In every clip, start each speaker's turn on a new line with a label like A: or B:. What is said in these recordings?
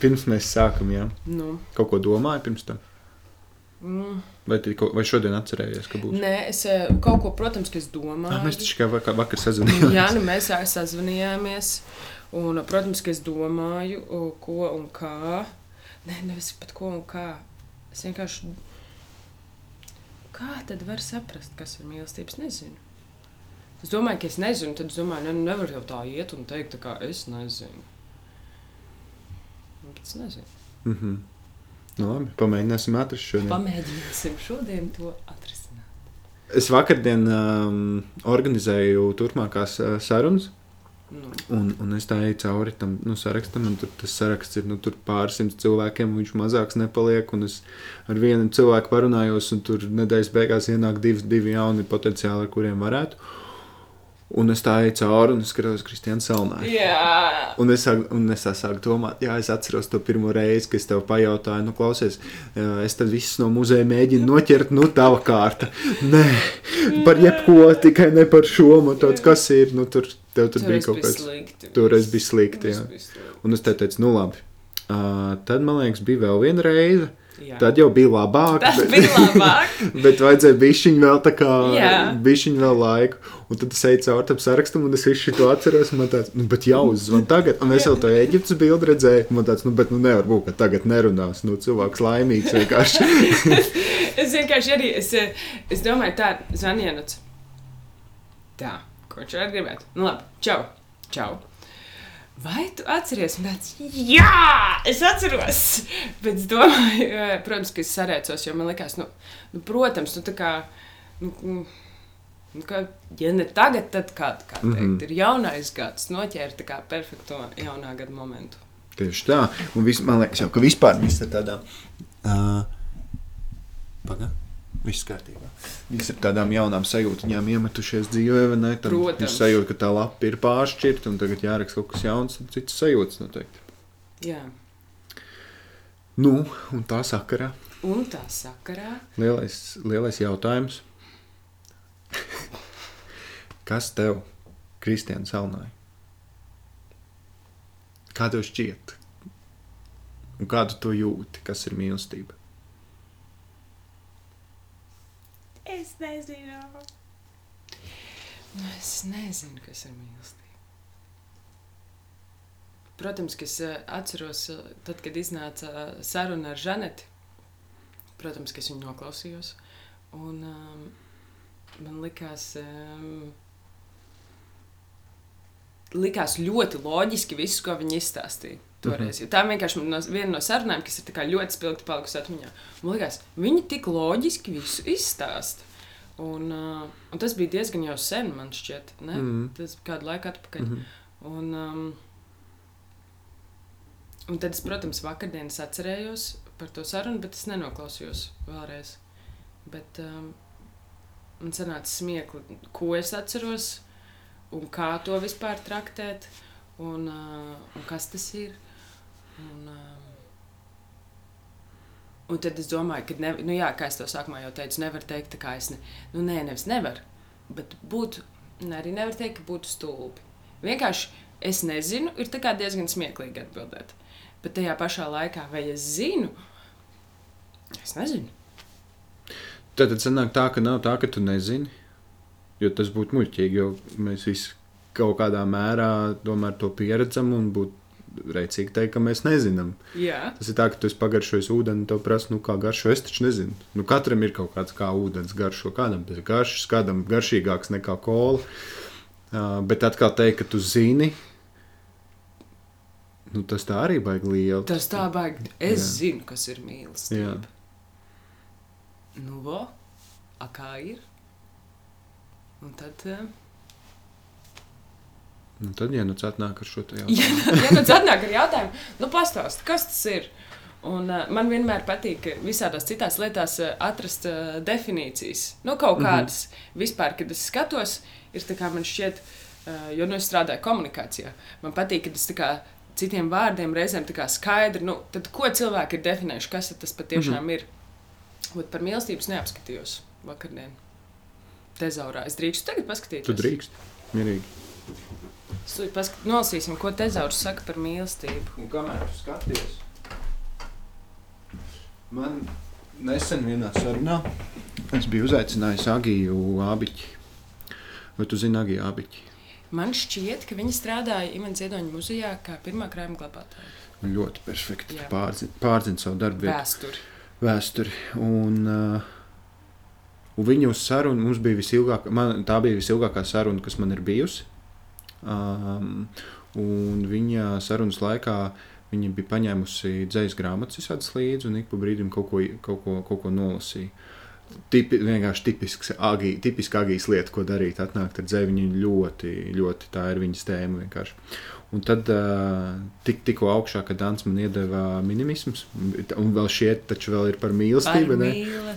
A: Pirms mēs sākam, jā.
B: Nu,
A: Kaut ko domāju pirms tam.
B: mm,
A: Vai, kaut- vai šodien atcerējies, ka būs?
B: nē, es eh, kaut ko, protams, ka es domāju.
A: Ah, mēs taču kā vakar, vakar sazvanījāmies.
B: Jā, nu mēs sazvanījāmies. Un, protams, ka es domāju, ko un kā. Nē, nevis pat ko un kā. Es vienkārši. Kā tad var saprast, kas ir mīlestība? Es nezinu. Es domāju, ka es nezinu. Tad es domāju, ne, nevar jau tā iet un teikt, kā es nezinu. Es nezinu.
A: Mm -hmm. nu, labi, pamēģināsim atrast šodien.
B: Pamēģināsim šodien to atrisināt.
A: Es vakardien um, organizēju turpmākās uh, sarunas.
B: Nu,
A: Un, un es tā eju cauri tam nu, sarakstam, un tur tas saraksts ir nu, pārsimt cilvēkiem, viņš mazāks nepaliek. un Es ar vienu cilvēku parunājos, un tur nedēļas beigās ienāk divi, divi jauni potenciāli, ar kuriem varētu. Un es tā eju cauri, un es skatos Kristiānu Salnā.
B: jā,
A: Un es, sāku, un es tā sāku domāt, jā, es atceros to pirmo reizi, kad es tev pajautāju, nu, klausies, es tad visus no muzeja mēģinu noķert, nu, tava kārta. Nē, par jebko, tikai ne par šo. Man tāds, kas ir, nu, tur, tev tur bija
B: toreiz
A: kaut
B: bija
A: kas.
B: slikti.
A: Toreiz bija slikti,
B: Tas
A: jā.
B: bija slikti.
A: Un es te teicu, nu, labi. Uh, tad, man liekas, bija vēl viena reize.
B: Jā.
A: Tad jau bija labāk.
B: Tas
A: bet-
B: bija labāk.
A: Bet vajadzēja bišķiņu vēl tā kā, bišķiņu vēl laiku. Un tad es eju cauri tam sarakstam, un es visu šo atceros. Man tāds, nu, bet jau uzzvan tagad. Un es jau to Eģiptes bildi redzēju. Man tāds, nu, bet nu nevar būt, ka tagad nerunās. Nu, cilvēks laimīgs vienkārši.
B: es vienkārši arī, es, eh, es domāju, tā, Zvanjēnuts. Tā, ko viņš arī gribētu. Nu, labi, čau, čau. Vai tu atceries? Tāds, Jā, es atceros. Bet es domāju, eh, protams, ka es sarēcos, jo man liekas, nu, nu protams, nu, tā kā. Nu, mm, Nu, ka, ja ne tagad, tad kad kā teikt, mm -hmm. ir jaunais gads, noķēra tā kā perfekto jaunā gada momentu.
A: Tieši tā. Un vis, man liekas, jau, ka vispār viss ir tādā. Uh, Pagaidām. Viss kārtībā. Visi ar tādām jaunām sajūtām iemetušies dzīvē, vai ne? Tad
B: Protams.
A: Ir sajūta, ka tā lapa ir pāršķirta, un tagad jāraksta kaut kas jauns, un cits sajūtas noteikti.
B: Jā.
A: Nu, un tā sakarā
B: Un tā sakarā
A: lielais, lielais jautājums. Kas tev, Kristiāna, salnāja? Kā tev šķiet? Un kādu to jūti, kas ir mīlestība?
B: Es nezinu. Nu, es nezinu, kas ir mīlestība. Protams, ka es eh, atceros, eh, tad, kad iznāca eh, saruna ar Žaneti. Protams, ka es viņu noklausījos. Un um, man likās, um, likās ļoti loģiski viss, ko viņi izstāstīja. Toreiz. Mm -hmm. Tā vienkārši no, viena no sarunām, kas ir ļoti spilgti palikusi atmiņā. Man liekas, viņi tik loģiski visu izstāsta. Un, uh, un tas bija diezgan jau sen, man šķiet. Ne?
A: Mhm.
B: Tas bija kādu laiku atpakaļ.
A: Mhm.
B: Un, um, un tad es, protams, vakardienas atcerējos par to sarunu, bet es nenoklausījos vēlreiz. Bet um, man sanāca smiekli, ko es atceros un kā to vispār traktēt un, uh, un kas tas ir. Un, um, un tad es domāju, ka, ne, nu jā, kā es to sākumā jau teicu, nevar teikt, kā es ne, nu, nē, nevis nevar, bet būtu, ne, arī nevar teikt, ka būtu stulbi. Vienkārši es nezinu, ir diezgan smieklīgi atbildēt. Bet tajā pašā laikā, vai es zinu, es nezinu.
A: Tad, tad sanāk tā, ka nav tā, ka tu nezini. Jo tas būtu muļķīgi, jo mēs visi kaut kādā mērā tomēr to pieredzam un būtu rēcīgi teikt, ka mēs nezinām.
B: Jā,
A: Tas ir tā, ka tu esi pagaršojis ūdeni, tev prasa, nu, kā garšo. Es taču nezinu. Nu, katram ir kaut kāds kā ūdens garšo, kādam bez garšas, kādam garšīgāks nekā kola. Uh, bet atkal teikt, ka tu zini, nu, tas tā arī baigi liela.
B: tas tā baigi. Es
A: Jā.
B: Zinu, kas ir mīlestība.
A: Jā.
B: Nu, vo, a kā ir? Un tad, eh,
A: Nu, tad, ja nu cits nāk ar šo te
B: ja,
A: jautājumu,
B: ja nu atnāk ar jautājumu, nu pastāst, kas tas ir? Un, uh, man vienmēr patīk visādās citās lietās uh, atrast uh, definīcijas. Nu, kaut
A: Mhm.
B: kādas mm -hmm. vispār, kad es skatos, ir tā kā man šķiet, uh, jo nu, es strādāju komunikācijā. Man patīk, kad es tā kā citiem vārdiem reizēm tā kā skaidri, nu, tad ko cilvēki ir definējuši, kas tas patiešām mm -hmm. ir. Ot, par mīlestību es neapskatījos vakardien. Tezaurā. Es drīkstu tagad paskatīties.
A: tu drīkst. Mierīgi.
B: Paskat... nolasīsim, ko tezaurs saka par mīlestību.
A: Un kamēr tu skaties, Man nesen vienā sarunā es biju uzaicinājis Agiju Abiķi. Vai tu zini Agiju Abiķi?
B: Man šķiet, ka viņi strādāja Imants Ziedoņa muzejā kā pirmā krājuma glabātāja.
A: Man ļoti perfekti pārzina, pārzina savu darbu.
B: Vēsturi.
A: vēsturi. Un, uh, un viņa uz sarunu mums bija visilgākā, man, tā bija visilgākā saruna, kas man ir bijusi. Um, un viņa sarunas laikā viņa bija paņēmusi dzīslu grāmatas visādas līdzi un ik pa brīdim kaut ko, kaut ko, kaut ko nolasīja. Tipi, vienkārši tipisks, agī, tipiski agijas lieta, ko darīt. Atnākt ar dzēju, viņa ļoti, ļoti tā ir viņas tēma. Vienkārši. Un tad tik, tikko augšā, kad Dārns man iedeva minimisms, un vēl šie taču vēl ir par mīlestību.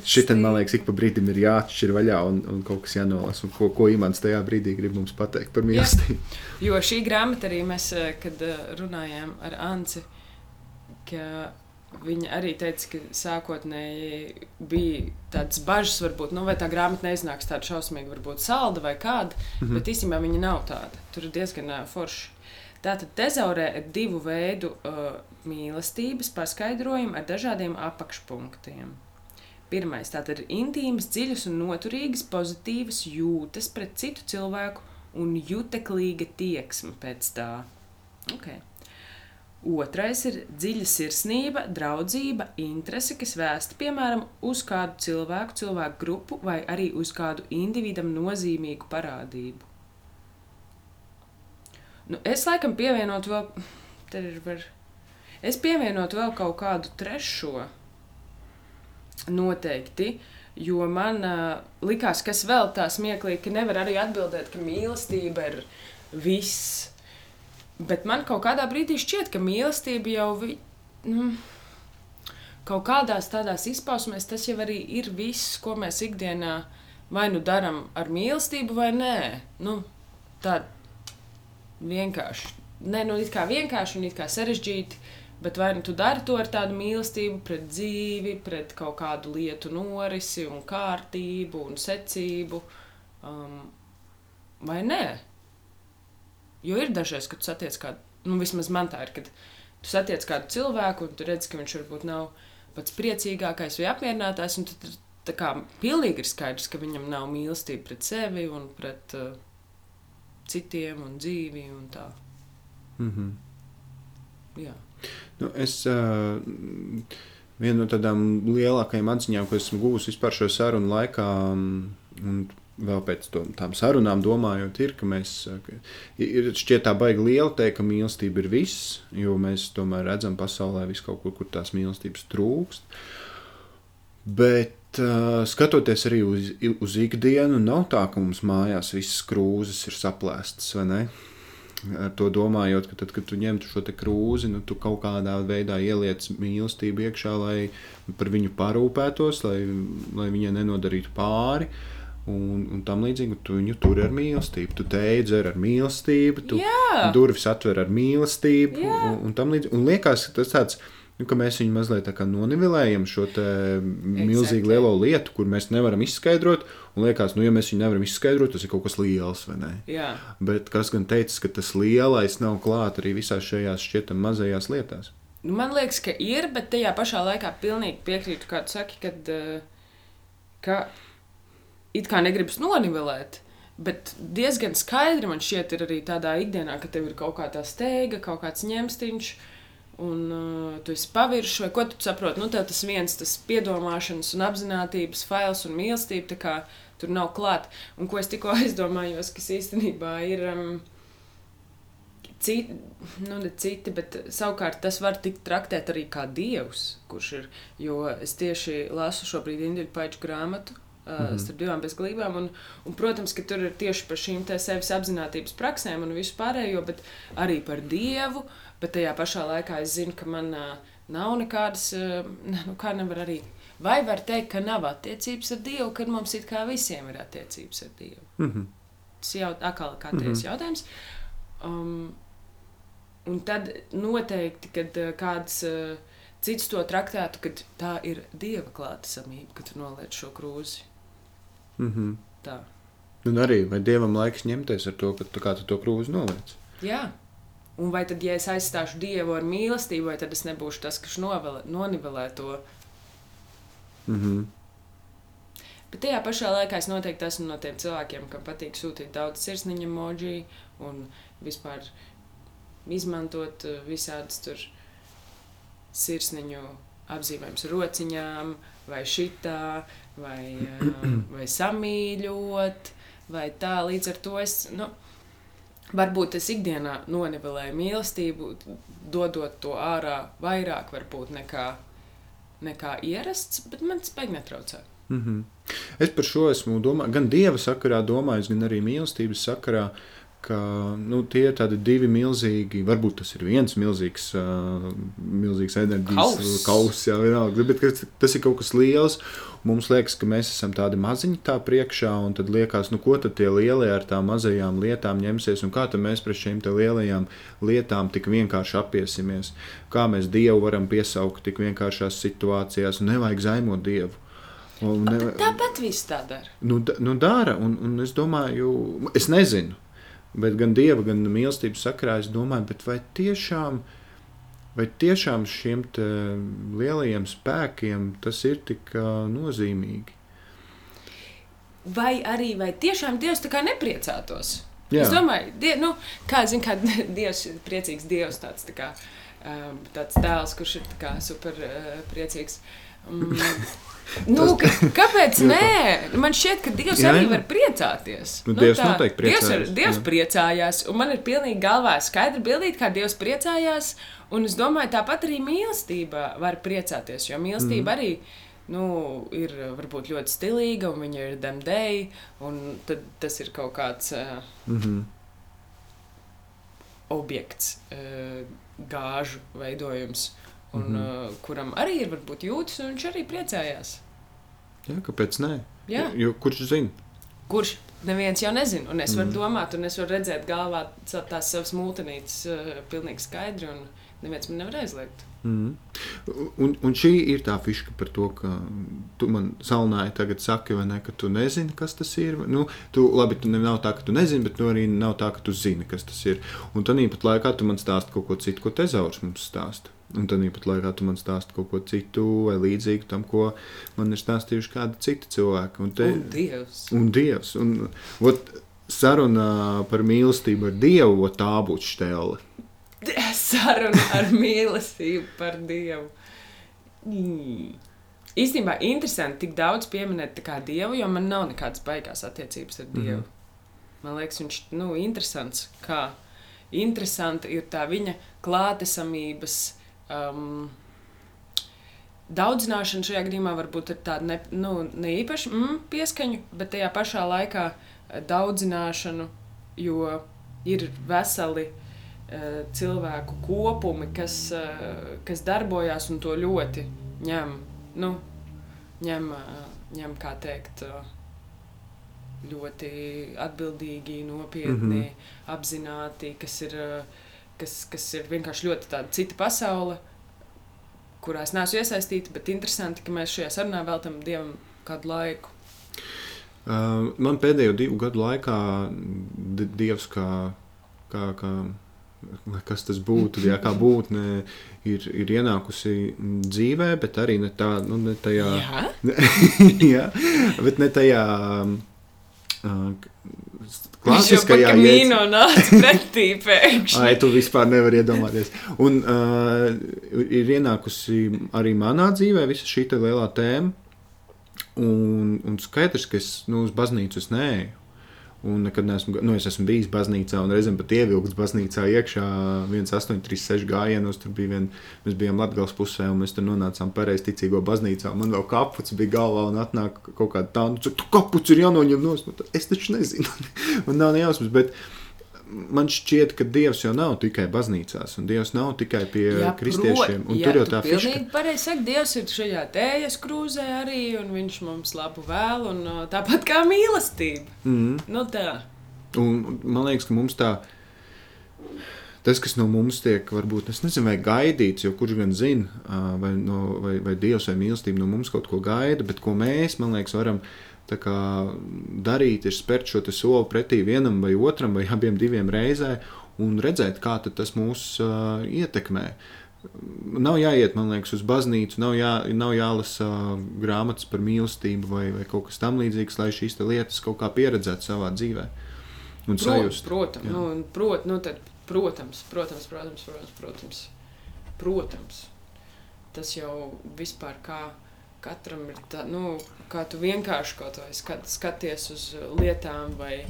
A: Šitam, man liekas, ik pa brīdim ir jāatšķir vaļā un, un kaut kas jānolasa. Un Ko, ko Imants tajā brīdī grib mums pateikt par mīlestību?
B: Jo šī grāmata arī mēs, kad runājām ar Anci, ka viņa arī teica, ka sākotnēji bija tādas bažas, varbūt, nu, vai tā grāmata neiznāks tāda šausmīga, varbūt salda vai kāda, mm. -hmm. bet īstenībā viņa nav tāda. Tur ir diezgan uh, forši. Tātad tezaurē ir divu veidu uh, mīlestības paskaidrojumi ar dažādiem apakšpunktiem. Pirmais - tātad ir intīmas, dziļas un noturīgas, pozitīvas jūtas pret citu cilvēku un juteklīga tieksme pēc tā. Okay. Otrais ir dziļa sirsnība, draudzība, interese, kas vērsta piemēram uz kādu cilvēku, cilvēku grupu vai arī uz kādu individam nozīmīgu parādību. Nu, es laikam pievienotu vēl, te ir var, es pievienotu vēl kaut kādu trešo noteikti. Jo man uh, likās, kas vēl tā smieklīgi, ka nevar arī atbildēt, ka mīlestība ir viss. Bet man kaut kādā brīdī šķiet, ka mīlestība jau vi, nu, kaut kādās tādās izpausmēs tas jau arī ir viss, ko mēs ikdienā vai nu darām ar mīlestību, vai nē. Nu, tā vienkārši. Nē, nu, it kā vienkārši un it kā sarežģīti. Bet vai nu tu dari to ar tādu mīlestību pret dzīvi, pret kaut kādu lietu norisi, un kārtību un secību, um, vai nē? Jo ir dažreiz, kad tu satiec kādu, nu vismaz man tā ir, kad tu satiec kādu cilvēku, un tu redz, ka viņš varbūt nav pats priecīgākais vai apmierinātājs, un tad tā kā pilnīgi ir skaidrs, ka viņam nav mīlestība pret sevi un pret uh, citiem un dzīvi un tā.
A: Mm -hmm.
B: Jā.
A: Nu, es uh, viena no tādām lielākajām atziņām, ko esmu guvusi vispār šo sarunu laikā, um, un vēl pēc to, tām sarunām domājot, ir, ka mēs uh, ka ir šķiet tā baigi liela teikt, ka mīlestība ir viss, jo mēs tomēr redzam pasaulē visu kaut kur, kur tās mīlestības trūkst. Bet uh, skatoties arī uz, uz ikdienu, nav tā, ka mums mājās visas krūzes ir saplēstas, vai ne? Ar to domājot, ka tad, kad tu ņemtu šo krūzi, nu, tu kaut kādā veidā ieliec mīlestību iekšā, lai par viņu parūpētos, lai, lai viņai nenodarītu pāri. Un, un tam līdzīgi tu viņu tur ar mīlestību. Tu teici ar mīlestību, tu
B: Jā.
A: durvis atver ar mīlestību.
B: Jā.
A: Un, un, tam līdzīgi. un liekas, ka tas tāds. Nu, mēs viņu mazliet nonivelējam šo te milzīgi
B: Exactly.
A: lielo lietu, kur mēs nevaram izskaidrot. Un liekas, nu, ja mēs viņu nevaram izskaidrot, tas ir kaut kas liels, vai ne?
B: Jā.
A: Bet kas gan teica, ka tas lielais nav klāts arī visās šajās šķietam mazajās lietās?
B: Nu, Man liekas, ka ir, bet tajā pašā laikā pilnīgi piekrītu, kā tu saki, kad, eh, ka it kā negribas nonivelēt. Bet diezgan skaidri man šķiet, ir arī tādā ikdienā, ka tev ir kaut kā tā steiga, kaut kāds ņemstiņš, un uh, tu esi paviršs, vai ko tu saproti. Nu, tev tas viens, tas piedomāšanas un apziņotības fails un mīlestība, tā kā tur nav klāta. Un ko es tikko aizdomājos, kas īstenībā ir. Um, Citi, nu, ne citi, bet savukārt tas var tikt traktēt arī kā dievs, kurš ir. Jo es tieši lasu šobrīd Indiju Paiču grāmatu uh, mm -hmm. starp divām bezglībām. Un, un, protams, ka tur ir tieši par šīm sevis apziņotības praksēm un visu pārējo, bet arī par dievu. Bet tajā pašā laikā es zinu, ka man uh, nav nekādas, uh, nu, kā nevar arī. Vai var teikt, ka nav attiecības ar Dievu, kad mums it kā visiem ir attiecības ar Dievu?
A: Mm -hmm.
B: Tas jau atkal kā teiks mm -hmm. jautājums. Um, un tad noteikti, kad uh, kāds uh, cits to traktētu, kad tā ir dieva klātesamība, kad tu noliec šo krūzi.
A: Mm -hmm.
B: Tā.
A: Un arī, vai dievam laiks ņemties ar to, ka tu, kā tu to krūzi noliec?
B: Jā. Un vai tad, ja es aizstāšu dievu ar mīlestību, vai tad es nebūšu tas, kas novele, nonivelē to
A: Mm -hmm.
B: Bet tajā pašā laikā es noteikti esmu no tiem cilvēkiem, kam patīk sūtīt daudz sirsniņa emoji un vispār izmantot uh, visādas tur sirsniņu apzīmējums rociņām, vai šitā, vai, uh, vai samīļot, vai tā. Līdz ar to es, nu, varbūt es ikdienā nonivelēju mīlestību, dodot to ārā vairāk varbūt nekā, nekā ierasts, bet man tas beig netraucē.
A: Mm -hmm. Es par šo esmu domājis, gan dieva sakarā, domājis, gan arī mīlestības sakarā. Uh, ka nu, tie ir tādi divi milzīgi, varbūt tas ir viens milzīgs, uh, milzīgs enerģijas kauss, jā, vienalga, bet tas ir kaut kas liels. Mums liekas, ka mēs esam tādi maziņi tā priekšā, un tad liekas, nu, ko tad tie lielie ar tām mazajām lietām ņemsies, un kā tad mēs pret šīm lielajām lietām tik vienkārši apiesimies. Kā mēs Dievu varam piesaukt tik vienkāršās situācijās, un nevajag zaimot Dievu.
B: Ne... Tāpat viss tā dara.
A: Nu, nu dara, un, un es domāju, es nezinu, Bet gan dieva, gan mīlestības sakrā es domāju, vai tiešām, vai tiešām šiem lielajiem spēkiem tas ir tik uh, nozīmīgi?
B: Vai arī vai tiešām Dievs tā kā nepriecātos? Jā. Es domāju, die, nu, kā zina, kā Dievs ir priecīgs Dievs, tāds, tā kā, um, tāds tēls, kurš ir kā, super uh, priecīgs. Um, Nu, tas... kāpēc nē? Man šķiet, ka Dievs jā, arī var priecāties.
A: Nu, nu, Dievs tā, noteikti priecājās.
B: Dievs, ir, Dievs priecājās, un man ir pilnīgi galvā skaidra bildīt, kā Dievs priecājās. Un es domāju, tāpat arī mīlestība var priecāties, jo mīlestība mm. arī nu, ir varbūt ļoti stilīga, un viņa ir demdēji, un tad tas ir kaut kāds uh, mm -hmm. objekts, uh, gāžu veidojums un mm -hmm. uh, kuram arī ir varbūt jūtas, un viņš arī priecājās.
A: Jā, kāpēc nē?
B: Jā.
A: Jo, kurš zina?
B: Kurš? Neviens jau nezina, un es varu mm. domāt, un es varu redzēt galvā tās savas mūtenītes uh, pilnīgi skaidri, un neviens man nevar aizliegt.
A: Mm. Un, un šī ir tā fiška par to, ka tu man salnāji tagad saki, ne, ka tu nezini, kas tas ir. Nu, tu, labi, tu nav tā, ka tu nezini, bet tu arī nav tā, ka tu zini, kas tas ir. Un tad īpat laikā tu man stāsti kaut ko citu, ko tezaurs mums stāsta. Un tad īpat laikā tu man stāsti kaut ko citu vai līdzīgu tam, ko man ir stāstījuši kādi citi cilvēki.
B: Un, te, un Dievs.
A: Un Dievs. Un, ot, saruna par mīlestību ar Dievu, ot, tā būtu štēle.
B: Saruna ar mīlestību par Dievu. Mm. Īstenībā interesanti tik daudz pieminēt Dievu, jo man nav nekādas baigās attiecības ar Dievu. Mm -hmm. Man liekas, viņš ir nu, interesants. Kā interesanti ir tā viņa klātesamības um, daudzināšana šajā gadījumā varbūt ir tāda ne, nu, ne īpaši mm, pieskaņa, bet tajā pašā laikā eh, daudzināšanu, jo ir veseli uh, cilvēku kopumi, kas, uh, kas darbojas un to ļoti ņem, nu, ņem, uh, ņem kā teikt. Uh, ļoti atbildīgi, nopietni, mm -hmm. apzināti, kas ir uh, kas, kas ir vienkārši ļoti tāda cita pasaule, kurā es neesmu iesaistīta, bet interesanti, ka mēs šajā sarunā veltam Dievam kādu laiku.
A: Uh, man pēdējo divu gadu laikā Dievs kā, kā, kā kas tas būtu, ja kā būtne ir, ir ienākusi dzīvē, bet arī ne, tā, nu, ne tajā,
B: jā?
A: jā, bet ne tajā uh,
B: klasiskajā mīnā nāca pretī pēkšņi.
A: Ai, tu vispār nevari iedomāties. Un uh, ir ienākusi arī manā dzīvē visa šī lielā tēma. Un, un skaidrs, ka es nu, uz baznīcu neeju. Un nekad neesmu, nu, es esmu bijis baznīcā, un reizēm pat ievilkts baznīcā iekšā 1836 gājienos. Tur bija vien, mēs bijām Latvijas pusē, un mēs tur nonācām pareizticīgo baznīcā. Man vēl kaputs bija galvā, un atnāk kaut kāda tāda, nu, tu kaputs ir jānoņem no nu, es taču nezinu. Man nav nejausmas, bet man šķiet, ka Dievs jau nav tikai baznīcās, un Dievs nav tikai pie jā, kristiešiem.
B: Jā, tur jau tā ir. Pilnīgi pareizi saka, Dievs ir šajā tējas krūzē arī, un viņš mums labu vēl, un uh, tāpat kā mīlestība. Mm -hmm. nu, tā.
A: Un man liekas, ka mums tā. Tas, kas no mums tiek, varbūt es nezinu, vai gaidīts, jo kurš gan zina, uh, vai, no, vai, vai Dievs vai mīlestība no mums kaut ko gaida, bet ko mēs, man liekas, varam darīt, ir spērt šo soli pretī vienam vai otram vai abiem diviem reizē un redzēt, kā tas mūs uh, ietekmē. Nav jāiet, man liekas, uz baznīcu, nav, jā, nav jālasa grāmatas par mīlestību vai, vai kaut kas tamlīdzīgs, lai šīs lietas kaut kā pieredzētu savā dzīvē. Un
B: Prot,
A: sajust.
B: protams,
A: Jā.
B: nu, prot, nu, tad, protams, protams, protams, protams, protams, protams. Tas jau vispār kā katram ir tā, nu, kā tu vienkārši kaut vai skat, skaties uz lietām vai,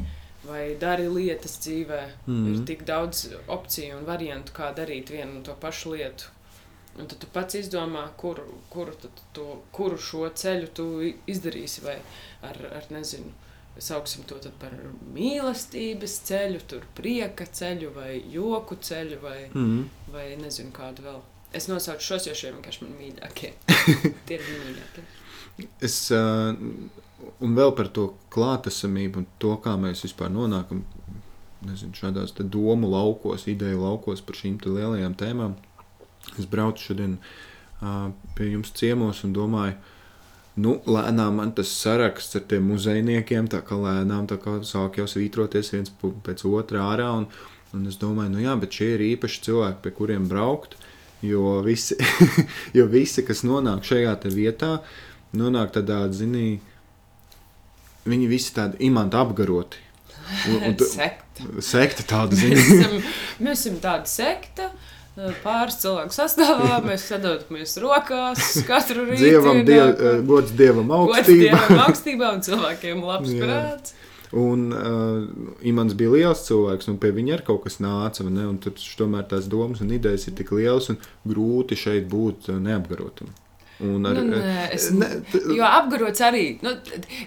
B: vai dari lietas dzīvē. Mm. Ir
A: Mhm.
B: tik daudz opciju un variantu, kā darīt vienu un to pašu lietu. Un tad tu pats izdomā, kuru, tad tu, kuru šo ceļu tu izdarīsi. Vai ar, ar nezinu, sauksim to par mīlestības ceļu, tur prieka ceļu, vai joku ceļu, vai,
A: Mm.
B: vai nezinu kādu vēl. Es nosaucu šos, jo šie vienkārši man mīļākie. Tie ir mīļākie.
A: Es, uh, un vēl par to klātesamību un to, kā mēs vispār nonākam nezinu, šādās domu laukos, ideju laukos par šīm lielajām tēmām. Es braucu šodien uh, pie jums ciemos un domāju, nu, lēnām man tas saraksts ar tiem muzejniekiem, tā kā lēnām tā kā sāk jau svītroties viens pēc otrā ārā. Un, un es domāju, nu jā, bet šie ir īpaši cilvēki, pie kuriem braukt. Jo visi, jo visi kas nonāk šajā vietā, nonāk tādā, zinī, viņi visi tādi imanti apgaroti. Un, un,
B: Sekta.
A: sekta tāda,
B: Mēs
A: zinī.
B: esam, mēs esam tāda sekta. Pāris cilvēku sastāvā mēs sadodamies rokās katru rītu.
A: Dievam, diev, gods dievam
B: Gods
A: augstībā.
B: Dievam augstībā un cilvēkiem labs prāts.
A: Un uh, Imants bija liels cilvēks, un pie viņa arī kaut kas nāca. Ne? Viņš tomēr tās domas un idejas ir tik lielas, un grūti šeit būt uh, neapgarotam. Un ar,
B: Nu, nē, es-
A: ne,
B: Jo apgarots arī, nu,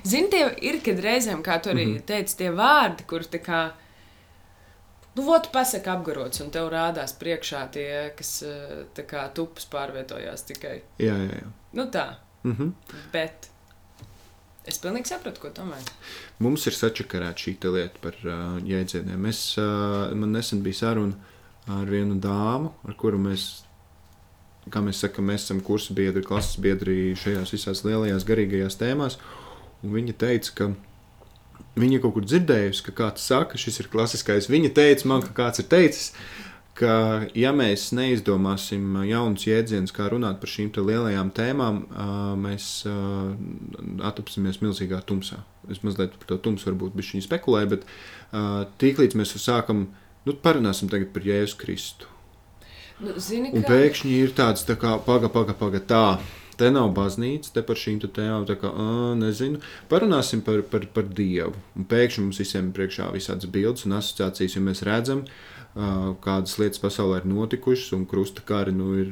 B: zini, tie ir, kad reizēm, kā tu arī mm -hmm. teici, tie vārdi, kur tā kā, nu, vot pasaka apgarots, un tev rādās priekšā tie, kas eh, tā kā tupas pārvietojās tikai.
A: jā, jā, jā.
B: Nu tā,
A: Mhm.
B: bet es pilnīgi sapratu, ko domāju.
A: Mums ir sačakarēta šī lieta par uh, jēdzieniem. Es, uh, man nesen bija saruna ar vienu dāmu, ar kuru mēs, kā mēs sakām, mēs esam kursu biedri, klases biedri šajās visās lielajās garīgajās tēmās. Un viņa teica, ka viņa kaut kur dzirdējusi, ka kāds saka, šis ir klasiskais. Viņa teica man, ka kāds ir teicis, ka ja mēs neizdomāsim jaunus jēdzienus, kā runāt par šīm lielajām tēmām, ā, mēs ā, atrapsimies milzīgā tumsā. Es mazliet par to tumsu varbūt bišķiņu spekulēju, bet ā, tīklīdz mēs sākam, nu parunāsim tagad par Jēzus Kristu.
B: Nu, zini,
A: Un
B: kā,
A: pēkšņi ir tāds, tā kā, paga, paga, paga, tā. Te nav baznīca, te par šīm tēmām, tā kā, ā, nezinu, parunāsim par, par, par Dievu. Un pēkšņi mums visiem priekšā visādas bildes un asociācijas, jo mēs redzam, ā, kādas lietas pasaulē ir notikušas, un krusta kari nu, ir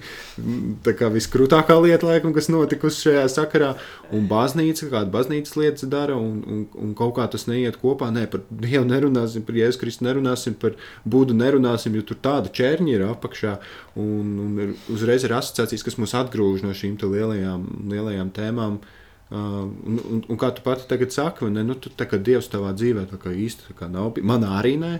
A: tā kā viskrūtākā lieta, laikam, kas notikusi šajā sakarā. Un baznīca, kāda baznīcas lietas dara, un, un, un kaut kā tas neiet kopā. Nē, par Dievu nerunāsim, par Jēzus Kristu nerunāsim, par Budu nerunāsim, jo tur tāda ķērņa ir apakšā. Un, un ir, uzreiz ir asociācijas, kas mūs atgrūž no šīm lielajām, lielajām tēmām. Uh, un, un, un kā tu pati tagad saki, ne, nu, tu, tā kā Dievs tavā dzīvē tā kā īsti tā kā nav, manā arī nē,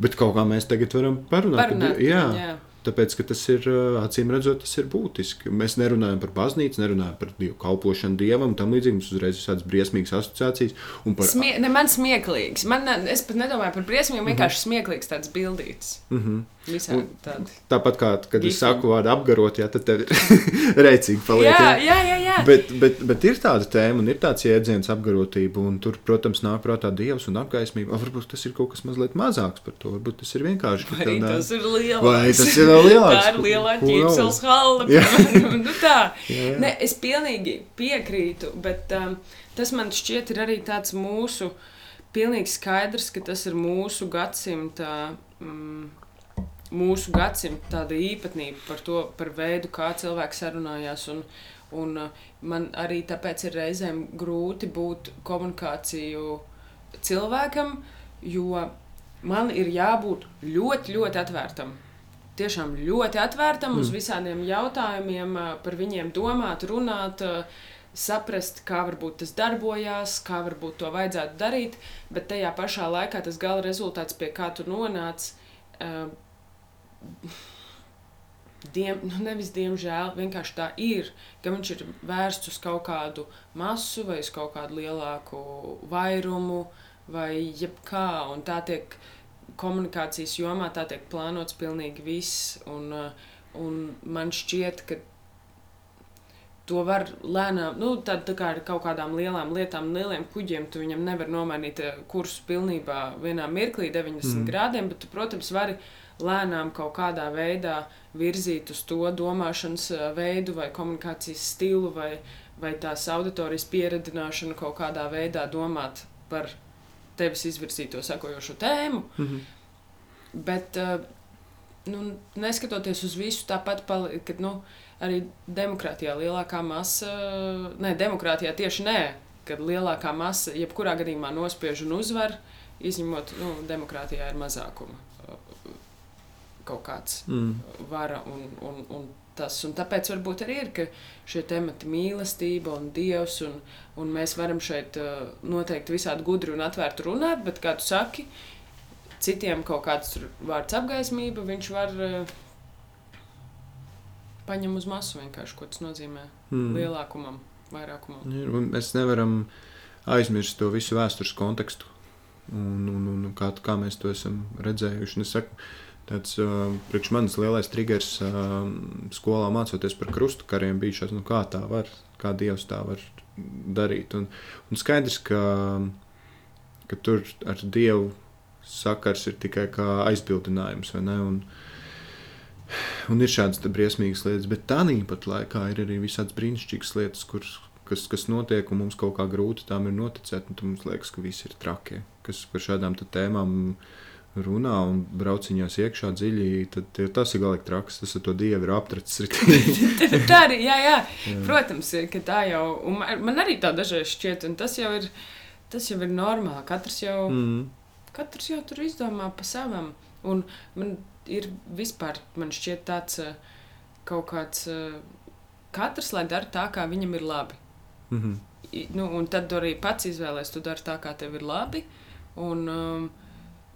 A: bet kaut kā mēs tagad varam parunāt. par
B: parunāt,
A: Dievu. jā,
B: jā.
A: Tāpēc, tas ir acīm redzot, tas ir būtiski. Mēs nerunājam par baznīcu, nerunājam par dievu kalpošanu dievam, tam līdzīgi mums uzreiz ir tādas briesmīgas asociācijas. Par
B: Smie, ne, man smieklīgs. Man, es pat nedomāju par briesmīm, vienkārši smieklīgs tāds bildīts.
A: mm -hmm.
B: Tādi.
A: Tāpat kā, kad es
B: Gifi.
A: saku vārdu apgarot, jā, tad tev ir rēcīgi paliek.
B: Jā,
A: jā.
B: jā, jā.
A: Bet, bet, bet ir tāda tēma, un ir tāds jēdziens apgarotība, un tur, protams, nāk prātā dievs un apgaismība. Varbūt tas ir kaut kas mazliet mazāks par to. Varbūt tas ir vienkārši.
B: Vai
A: nāk-
B: tas ir lielāks?
A: Vai tas ir vēl lielāks?
B: Tā ir lielā ķīpsels halda. Nu, tā.
A: Jā, jā.
B: Ne, es pilnīgi piekrītu, bet um, tas man šķiet ir arī tāds mūsu, pilnīgi skaidrs, ka tas ir mūsu gadsimta. Um, Mūsu gadsimta tāda īpatnība par to, par veidu, kā cilvēks sarunājās. Un, un uh, man arī tāpēc ir reizēm grūti būt komunikāciju cilvēkam, jo man ir jābūt ļoti, ļoti atvērtam. Tiešām ļoti atvērtam mm. uz visādiem jautājumiem, ā, par viņiem domāt, runāt, ā, saprast, kā varbūt tas darbojās, kā varbūt to vajadzētu darīt, bet tajā pašā laikā tas gala rezultāts, pie kā tu nonāc, Diem, nu nevis diemžēl, vienkārši tā ir, ka viņš ir vērsts uz kaut kādu masu vai uz kaut kādu lielāku vairumu vai jebkā. Un tā tiek komunikācijas jomā, tā tiek plānots pilnīgi viss. Un, un man šķiet, ka to var lēnām, nu, tad tā kā ar kaut kādām lielām lietām, lieliem kuģiem, tu viņam nevar nomainīt eh, kursu pilnībā vienā mirklī 90 mm. grādiem, bet tu, protams, vari lēnām kaut kādā veidā virzīt uz to domāšanas eh, veidu vai komunikācijas stilu vai, vai tās auditorijas pieredzināšanu kaut kādā veidā domāt par tevis izvirzīto sekojošo tēmu. Mm -hmm. Bet, uh, nu, neskatoties uz visu, tāpat pali, kad, nu, arī demokrātijā lielākā masa, ne, demokrātijā tieši nē, kad lielākā masa jebkurā gadījumā nospiež un uzvar, izņemot, nu, demokrātijā ir mazākuma kaut kāds mm. vara un, un, un tas. Un tāpēc varbūt arī ir, ka šie temati mīlestība un dievs, un, un mēs varam šeit uh, noteikti visādi gudri un atvērti runāt, bet, kā tu saki, citiem kaut kāds vārds apgaismība, viņš var uh, paņem uz masu vienkārši, ko tas nozīmē mm. lielākumam, vairākumam.
A: Ja, mēs nevaram aizmirst to visu vēstures kontekstu. Un, un, un kā, kā mēs to esam redzējuši. Es saku, tāds uh, priekš manis lielais triggers uh, skolā mācoties par krustu kariem bija šāds, nu kā tā var, kā Dievs tā var darīt. Un, un skaidrs, ka, ka tur ar Dievu sakars ir tikai kā aizbildinājums, vai ne? Un, uh, Un ir šādas briesmīgas lietas, bet tā nīpat laikā ir arī visādas brīnišķīgas lietas, kur, kas, kas notiek, un mums kaut kā grūti tām ir noticēt. Mums liekas, ka viss ir traki, kas par šādām tēmām runā un brauciņās iekšā dziļi. Tad tas ir galīgi traks, tas ar to dievu ir aptracis.
B: tā arī, jā, jā. jā. Protams, ka tā jau, un man arī tā dažreiz šķiet, un tas jau ir, tas jau ir normāli. Katrs jau, mm. katrs jau tur izdomā pa savam. Un man ir vispār, man šķiet, tāds eh, kaut kāds. Eh, katrs lai dara tā, kā viņam ir labi. Mm -hmm. Nu, un tad arī pats izvēlēsies, tu dari tā, kā tev ir labi. Un, um,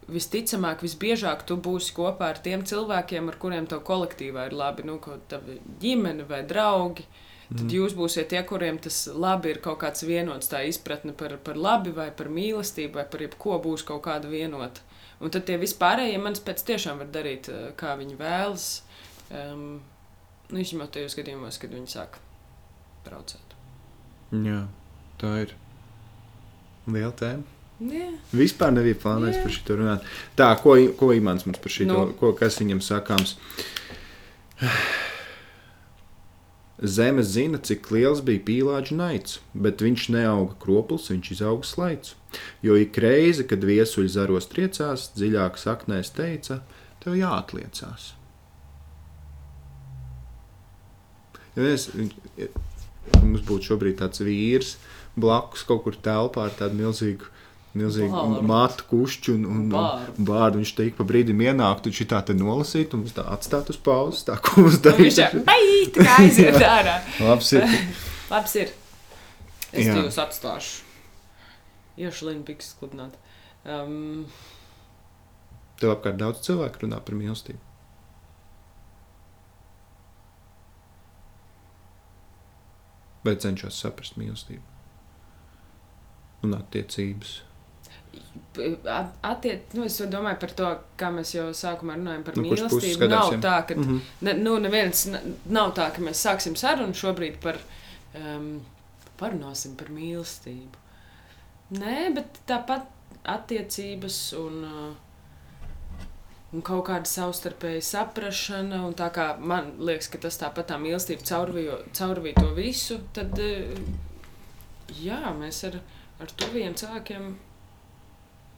B: visticamāk, visbiežāk tu būsi kopā ar tiem cilvēkiem, ar kuriem tev kolektīvā ir labi, nu, kaut kāda ģimene vai draugi. Tad mm. jūs būsiet tie, kuriem tas labi ir kaut kāds vienots, tā izpratne par, par labi vai par mīlestību vai par jebko būs kaut kāda vienota. Un tad tie vispārējie manis pēc tiešām var darīt, eh, kā viņi vēlas. Um, nu, izņemot tajos gadījumos, kad viņi sāk braucēt.
A: Jā, tā ir liela tēma.
B: Jā.
A: Vispār nebija plānojis par šo runāt. Tā, ko, ko Imants mums par šo, nu. ko, kas viņam sakāms? Zeme zina, cik liels bija pīlāģa naids, bet viņš neauga kroplis, viņš izauga slaids. Jo ik reizi, kad viesuļi zaros triecās, dziļāk saknēs teica, tev jāatliecās. Ja mēs, mums būtu šobrīd tāds vīrs blakus kaut kur telpā ar tādu milzīgu milzīgu mātu kušķu un, un, un bārdu. Viņš teikt, pa brīdim ienākt, un šitā te nolasīt, un tā atstāt uz pauzes, tā ko mums darīt.
B: Viņš jau, bai, tā kā aiziet ārā.
A: Labs ir.
B: Labs ir. Es Jā. jūs atstāšu. Iešu Linu Piks klubināt. Um,
A: Tev apkārt daudz cilvēku runā par mīlestību. Vai cenšos saprast mīlestību un attiecības?
B: Attiec, nu, es domāju par to, kā mēs jau sākumā runājam par nu, mīlestību. Nav tā, ka mm -hmm. ne, nu, neviens nav tā, ka mēs sāksim sarunu šobrīd par um, parunāsim par mīlestību. Nē, bet tāpat attiecības un, uh, un kaut kāda savstarpēja saprāšana. Un tā kā man liekas, ka tas tāpat tā mīlestība caurvīja to visu, tad uh, jā, mēs ar, ar tuviem cilvēkiem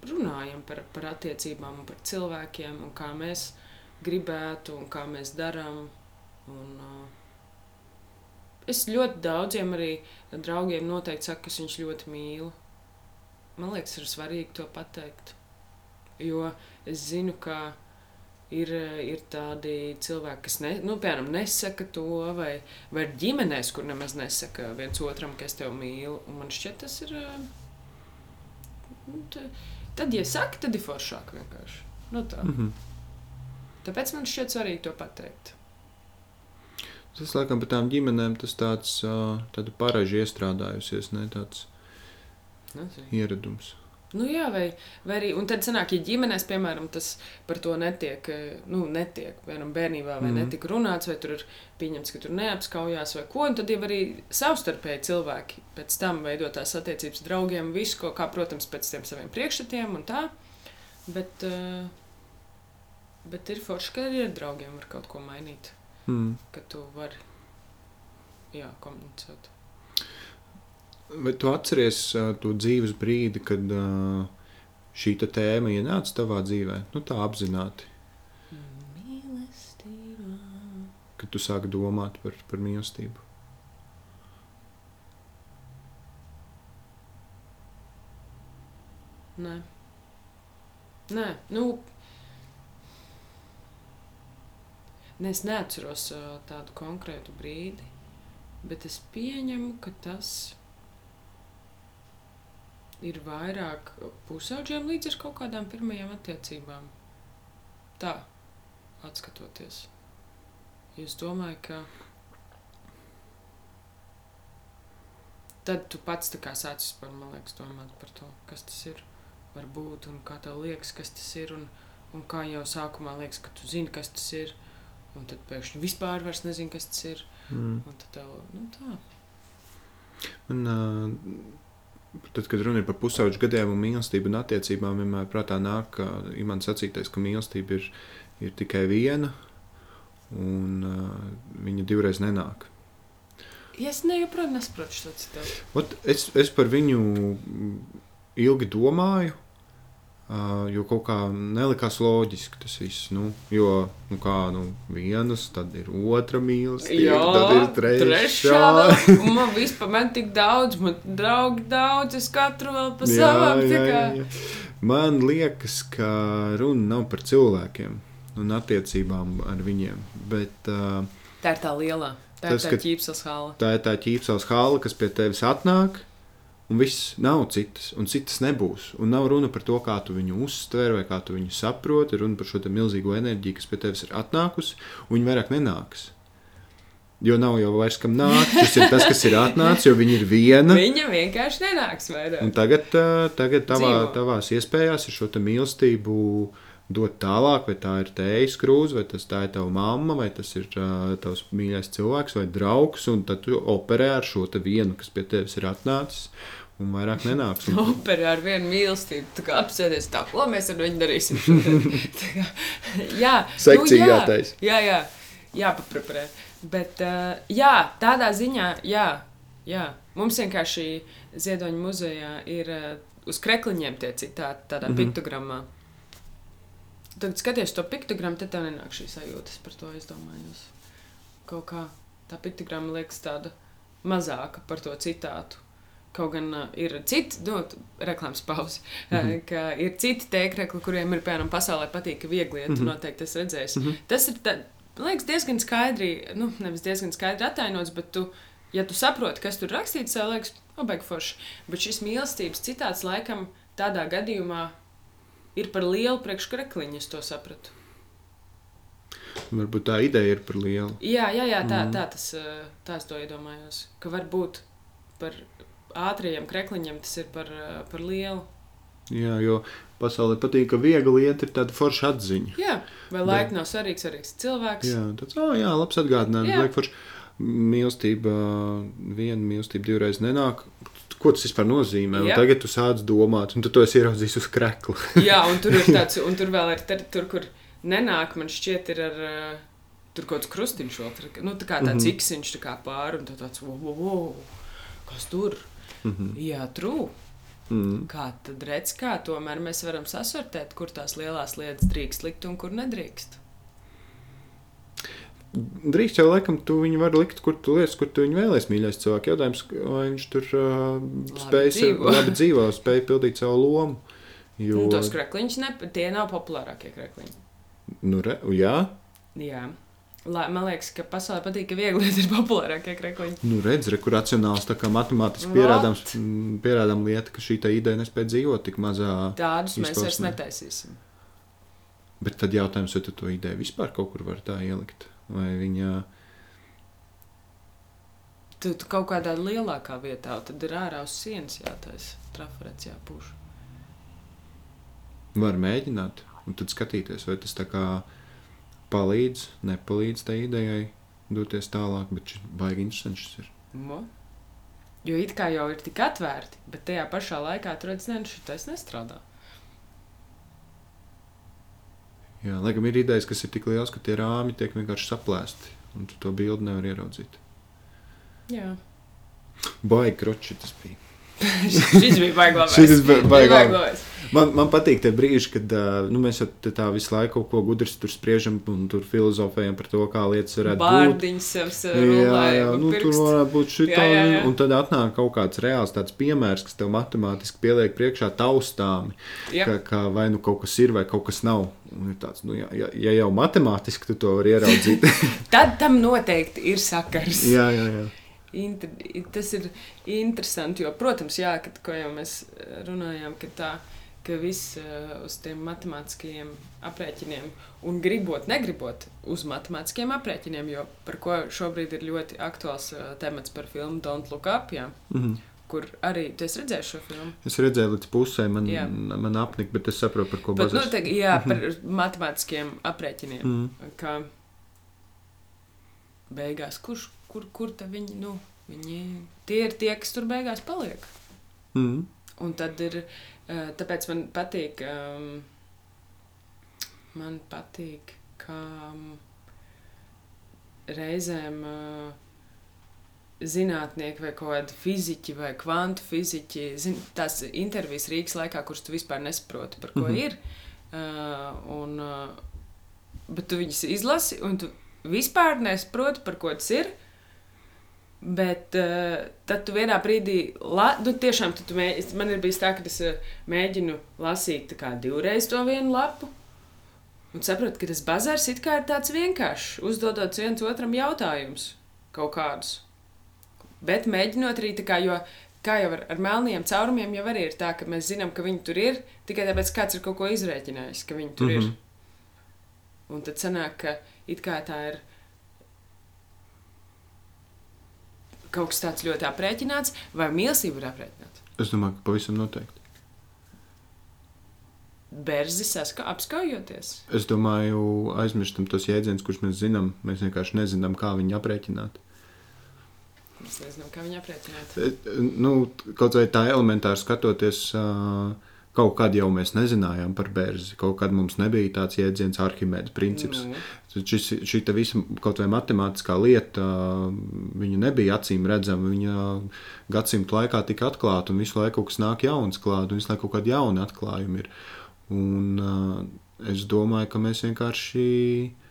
B: runājam par, par attiecībām un par cilvēkiem un kā mēs gribētu un kā mēs darām. Un, uh, es ļoti daudziem arī draugiem noteikti saku, ka viņš ļoti mīl. Man liekas, ir svarīgi to pateikt. Jo es zinu, ka ir, ir tādi cilvēki, kas ne, nu, piemēram, nesaka to, vai, vai ir ģimenēs, kur nemaz nesaka viens otram, ka es tevi mīlu. Un man šķiet, tas ir. Nu, tā, Tad, ja saka, tad ir foršāk vienkārši. Nu, tā. Mm -hmm. Tāpēc man šķiet svarīgi to pateikt.
A: Tas, laikam, par tām ģimenēm tas tāds uh, paraži iestrādājusies, ne tāds Nezinu. ieradums.
B: Nu, jā, vai, vai arī, un tad sanāk, ja ģimenēs, piemēram, tas par to netiek, eh, nu, netiek, piemēram, bērnībā vai mm.
A: Mhm.
B: netika runāts, vai tur ir pieņemts, ka tur neapskaujās vai ko, un tad jau arī savstarpēji cilvēki pēc tam veidot tās attiecības draugiem, visu, ko, kā, protams, pēc tiem saviem priekšstatiem un tā, bet, uh, bet ir forši, ka arī ar draugiem var kaut ko mainīt,
A: Mm.
B: ka tu vari, jā, komunicēt.
A: Vai tu atceries to dzīves brīdi, kad šī tēma ienāca tavā dzīvē? Nu, tā apzināti, kad tu sāki domāt par, par mīlestību.
B: Nē, Nē nu. Ne, es neatceros tādu konkrētu brīdi, bet es pieņemu, ka tas ir vairāk pusauģiem līdz ar kaut kādām pirmajām attiecībām. Tā, atskatoties. Es domāju, ka tad tu pats sācis par, liekas, domāt par to, kas tas ir, var būt, un kā tev liekas, kas tas ir, un, un kā jau sākumā liekas, ka tu zini, kas tas ir, un tad pēkšņi vispār vairs nezini, kas tas ir,
A: Mm.
B: un tad tev, nu tā.
A: Man, uh, tad, kad runa ir par pusauģu gadiem un mīlestību un attiecībām, vienmēr prātā nāk, ka Imants sacītais, ka mīlestība ir, ir tikai viena, un uh, viņa divreiz nenāk.
B: Es ne, joprojām nesaprotu šo citātu.
A: Es, es par viņu ilgi domāju, jo kaut kā nelikās loģiski tas viss. Nu, jo nu kā, nu, vienas, tad ir otra mīlestība, tad ir trešā.
B: Un man vispār man tik daudz, man draugi daudz, es katru vēl pa savām. tā kā-
A: Man liekas, ka runa nav par cilvēkiem un attiecībām ar viņiem. Bet uh,
B: Tā ir tā lielā. Tā
A: Tas,
B: ir tā ķīpsas hala.
A: tā ir tā ķīpsels hala, kas pie tevis atnāk. Un viss nav citas, un citas nebūs. Un nav runa par to, kā tu viņu uztver vai kā tu viņu saproti. Runa par šo milzīgo enerģiju, kas pie tevis ir atnākusi, un viņa vairāk nenāks. Jo nav jau vairs kam nākt. Tas ir tas, kas ir atnācis, jo viņa ir viena.
B: Viņa vienkārši nenāks vairāk.
A: Un tagad, uh, tagad tavā,
B: Dzīvo.
A: tavās iespējās ir šo mīlestību dot tālāk, vai tā ir tējas krūze, vai tas tā ir tava mamma, vai tas ir uh, tavs mīļais cilvēks vai draugs. Un tad tu operē ar šo vienu, kas pie tevis ir atnācis, un vairāk nenāks. Un,
B: Operē ar vienu mīlestību. Tā kā apsēties tā, ko mēs ar viņu darīsim. kā, jā,
A: Sekcija
B: jā,
A: jātaisa.
B: Jā, jā, jāpapreparē. Bet, uh, jā, tādā ziņā, jā, jā. Mums vienkārši Ziedoņa muzejā ir uh, uz krekliņiem tie citāti tādā mm. -hmm. piktogrammā. Tad skaties to piktogrammu, tad tev nenāk šī sajūtas par to, es domāju. Kaut kā tā piktogramma liekas tāda mazāka par to citātu. Kaut gan uh, ir citi, nu, reklāmas pauze, mm
A: Mhm.
B: -hmm. ka ir citi tēkrekli, kuriem ir, piemēram, pasaulē patīk, viegli iet, mm
A: Mhm.
B: -hmm. noteikti tas redzēs. Mm
A: Mhm.
B: -hmm. Tas ir, tā, liekas, diezgan skaidri, nu, nevis diezgan skaidri atainots, bet tu, ja tu saproti, kas tur rakstīts, tev liekas, obeig forši. Bet šis mīlestības citāts laikam tādā gadījumā ir par lielu priekškrekliņu, es to sapratu.
A: varbūt tā ideja ir par lielu.
B: Jā, jā, jā tā,
A: Mhm.
B: tā, tas, eh, tā es to iedomājos. Ka varbūt par ātriem krekliņiem tas ir par, eh, par lielu.
A: Jā, jo pasaulē patīk, ka viegli iet, ir tāda forša atziņa.
B: Jā, vai laika nav svarīgs, svarīgs cilvēks.
A: Jā, tāds, oh, jā, labs atgādinājums. Mīlestība, viena mīlestība divreiz nenāk. Ko tas vispār nozīmē? Tagad tu sāc domāt, un tu to esi ieraudzījis uz krekla.
B: Jā, un tur ir tāds, un tur vēl ir tur, tur kur nenāk, man šķiet, ir ar. eh, Tur kaut kāds krustiņš vēl nu, tā kā tāds mm. -hmm. iksiņš tā kā pāri, un tā tāds, wow, wow, kas tur?
A: Mhm.
B: Jā, trū.
A: Mm.
B: Kā tad redz, kā tomēr mēs varam sasortēt, kur tās lielās lietas drīkst likt un kur nedrīkst?
A: Drīkst jau laikam, tu viņu vari likt, kur tu lietas, kur tu viņu vēlēsies, mīļais cilvēks. Jautājums, vai viņš tur uh, spēj
B: dzīvo.
A: labi dzīvo, spēj pildīt savu lomu. Jo,
B: Nu, tos krekliņus, ne, tie nav populārākie krekliņi.
A: nu, re, jā,
B: Jā. Lai, man liekas, ka pasaulē patīk, ka viegli ir populārākie krekliņi.
A: nu redz, re, kur racionāls, tā kā matemātiski pierādāms, mm, pierādām lieta, ka šī ideja nespēja dzīvot tik mazā.
B: Tādus mēs vairs
A: Izpausmē.
B: netaisīsim.
A: Bet tad jautājums, vai tu to ideju vispār kaut kur var tā ielikt? Vai viņa.
B: Tu, tu kaut kādā lielākā vietā, tad ir ārā uz sienas jātaisa trafarets, jāpūš.
A: Var mēģināt, un tad skatīties, vai tas tā kā palīdz, nepalīdz tai idejai doties tālāk, bet šis baigi interesants šis ir.
B: Mo? Jo it kā jau ir tik atvērti, bet tajā pašā laikā tur redzams, ka šis nestrādā.
A: Jā, lai gan ir idejas, kas ir tik liels, ka tie rāmi tiek vienkārši saplēsti, un tu to bildi nevar ieraudzīt.
B: Jā.
A: Baigi kroči tas bija.
B: Šis bija baigts.
A: Šis bija baigi labi. Man, man patīk tie brīži, kad nu, mēs tā visu laiku kaut ko gudrs tur spriežam un tur filozofējam par to, kā lietas varētu būt.
B: Bārdiņš savs
A: Jā, jā, nu, tur varētu būt šī
B: Jā, jā, jā.
A: un tad atnāk kaut kāds reāls tāds piemērs, kas tev matemātiski pieliek priekšā taustāmi,
B: Jā.
A: ka, ka vai nu kaut kas ir, vai kaut kas nav. Un ir tāds, nu, ja, ja, ja jau matemātiski tu to vari ieraudzīt,
B: Tad tam noteikti ir sakars.
A: jā, jā, jā.
B: Inter, tas ir interesanti, jo, protams, jā, kad, ko jau mēs runājām, ka, tā, ka viss uh, uz tiem matemātiskajiem aprēķiniem, un gribot, negribot, uz matemātiskiem aprēķiniem, jo par ko šobrīd ir ļoti aktuāls uh, temats par filmu Don't Look Up, jā,
A: Mhm.
B: kur arī tu esi redzējis šo filmu.
A: Es redzēju līdz pusē, man,
B: Jā.
A: man apnika, bet es saprotu, par ko
B: Bet, nu,
A: bazēs.
B: te, jā, par matemātiskiem aprēķiniem.
A: Mhm.
B: Kā beigās, kurš, kur, kur tad viņi, nu, viņi, tie ir tie, kas tur beigās paliek.
A: Mhm.
B: Un tad ir, eh, tāpēc man patīk, um, man patīk, kā um, reizēm uh, zinātnieki vai kādi fiziķi vai kvantu fiziķi, zin, tās intervijas Rīgas laikā, kuras tu vispār nesaproti, par ko mm -hmm. ir. Uh, un, uh, bet tu viņus izlasi, un tu vispār nesaproti, par ko tas ir. Bet uh, tad tu vienā brīdī, la, nu, tiešām tu, tu mē, man ir bijis tā, ka es uh, mēģinu lasīt kā divreiz to vienu lapu. Un saprotu, ka tas bazars ir tāds vienkāršs, uzdodot viens otram jautājumus kaut kādus. Bet mēģinot arī tā kā, jo, kā jau ar, ar melniem caurumiem, jau arī ir tā, ka mēs zinām, ka viņi tur ir tikai tāpēc, ka kāds ir kaut ko izrēķinājis, ka viņi tur mm -hmm. ir.
A: Mhm.
B: Un tad sanāk, ka it kā tā ir kaut kas tāds ļoti aprēķināts, vai mīlestība ir aprēķināta.
A: Es domāju, ka pavisam noteikti.
B: Berzi saska apskaujoties.
A: Es domāju, aizmirstam tos jēdzienus, kurus mēs zinām. Mēs vienkārši nezinām, kā viņu aprēķināt.
B: Es nezinu, kā viņi aprēķināt.
A: E, Nu, kaut vai tā elementāri skatoties, kaut kad jau mēs nezinājām par bērzi. Kaut kad mums nebija tāds jēdziens, Arhimēdas princips.
B: Nu,
A: Šis, šī visa kaut vai matemātiskā lieta, viņa nebija acīm redzama. Viņa gadsimtu laikā tika atklāta, un visu laiku kaut kas nāk jauns klāt, un visu laiku kaut kādi jauni atklājumi ir. Un, ā, es domāju, ka mēs vienkārši.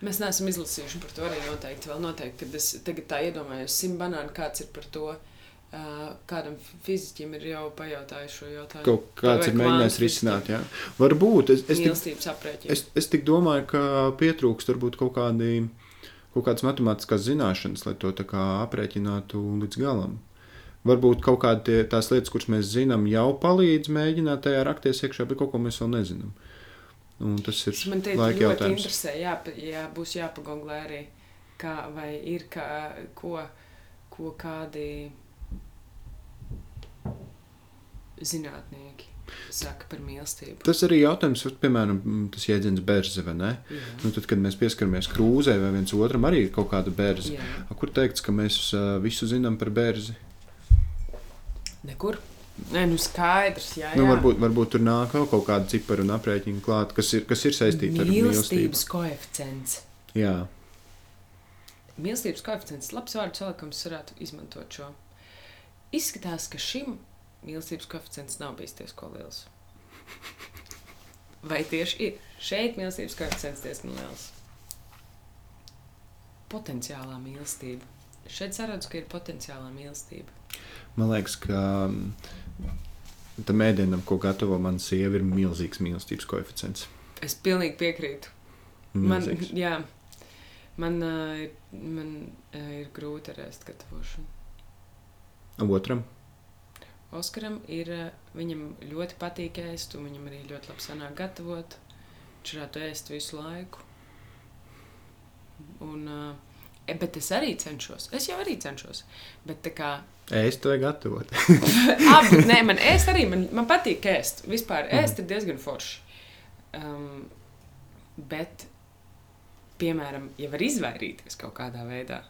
B: Mēs neesam izlasījuši par to arī noteikti. Vēl noteikti, kad es tagad tā iedomājos, simt banānu kāds ir par to. Uh, kādam fiziķim ir jau pajautājis šo jautājumu.
A: Kaut kāds ir mēģinājis risināt, jā. Varbūt es, es, tik, es, es tik domāju, ka pietrūkst varbūt kaut, kādi, kaut kādas matemātiskās zināšanas, lai to tā kā aprēķinātu līdz galam. Varbūt kaut kādas tās lietas, kuras mēs zinām, jau palīdz mēģināt tajā rakties iekšā, bet kaut ko mēs vēl nezinām. Un tas ir
B: man ļoti
A: jautājums.
B: interesē. Jā, jā, būs jāpagonglē arī, kā, vai ir kā, ko, ko kādi zinātnieki saka par mīlestību.
A: Tas arī jautājums, piemēram, tas jēdziens bērze, vai ne?
B: Jā.
A: Nu, tad, kad mēs pieskaramies krūzē vai viens otram, arī ir kaut kāda bērze.
B: Jā.
A: Kur teikts, ka mēs visu zinām par bērzi?
B: Nekur. Nē, nu skaidrs, jā, jā.
A: Nu, varbūt, varbūt tur nāk vēl kaut kāda cipara un aprēķina klāt, kas ir, kas ir saistīta ar
B: mīlestības koeficients.
A: Jā,
B: Mīlestības koeficients, labs vārdu salikums, varētu izmantot šo. Izskatās, ka šim mīlestības koeficients nav bijis diezgan liels. Vai tieši ir? Šeit mīlestības koeficients diezgan liels. Potenciālā mīlestība. Šeit saredzu, ka ir potenciālā mīlestība.
A: man liekas, ka mm, tam ēdienam, ko gatavo mana sieva, ir milzīgs mīlestības koeficients.
B: Es pilnīgi piekrītu. Man,
A: Milzīgs.
B: jā, man, uh, man uh, ir grūti ar ēst gatavošanu.
A: Otram,
B: Oskaram ir, eh, viņam ļoti patīk ēst, un viņam arī ļoti labi sanāk gatavot. Viņš varētu ēst visu laiku. Un, uh, bet es arī cenšos. Es jau arī cenšos. Bet tā kā
A: ēst vai gatavot.
B: Abi, nē, man ēst arī, man, man patīk ēst. Vispār ēst ir diezgan forši. Um, bet, piemēram, ja var izvairīties kaut kādā veidā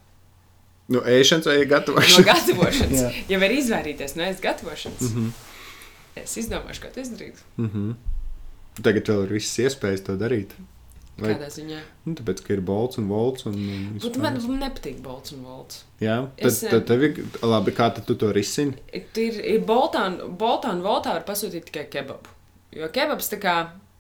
A: No ēšanas vai
B: no
A: gatavošanas?
B: gatavošanas,
A: Jā.
B: ja var izvairīties no ēst gatavošanas, mm. -hmm. es izdomāšu, kā to izdarīt.
A: Mhm. Tagad vēl ir visas iespējas to darīt. Vai,
B: Kādā ziņā?
A: nu, tāpēc, ka ir bolts un volts. Un, un
B: Bet man, nepatīk bolts un volts.
A: Jā, tad,
B: Es,
A: tad tev ir labi, kā tu to risini.
B: Ir, ir boltā, un, boltā un voltā var pasūtīt tikai kebabu. Jo kebabs, tā kā,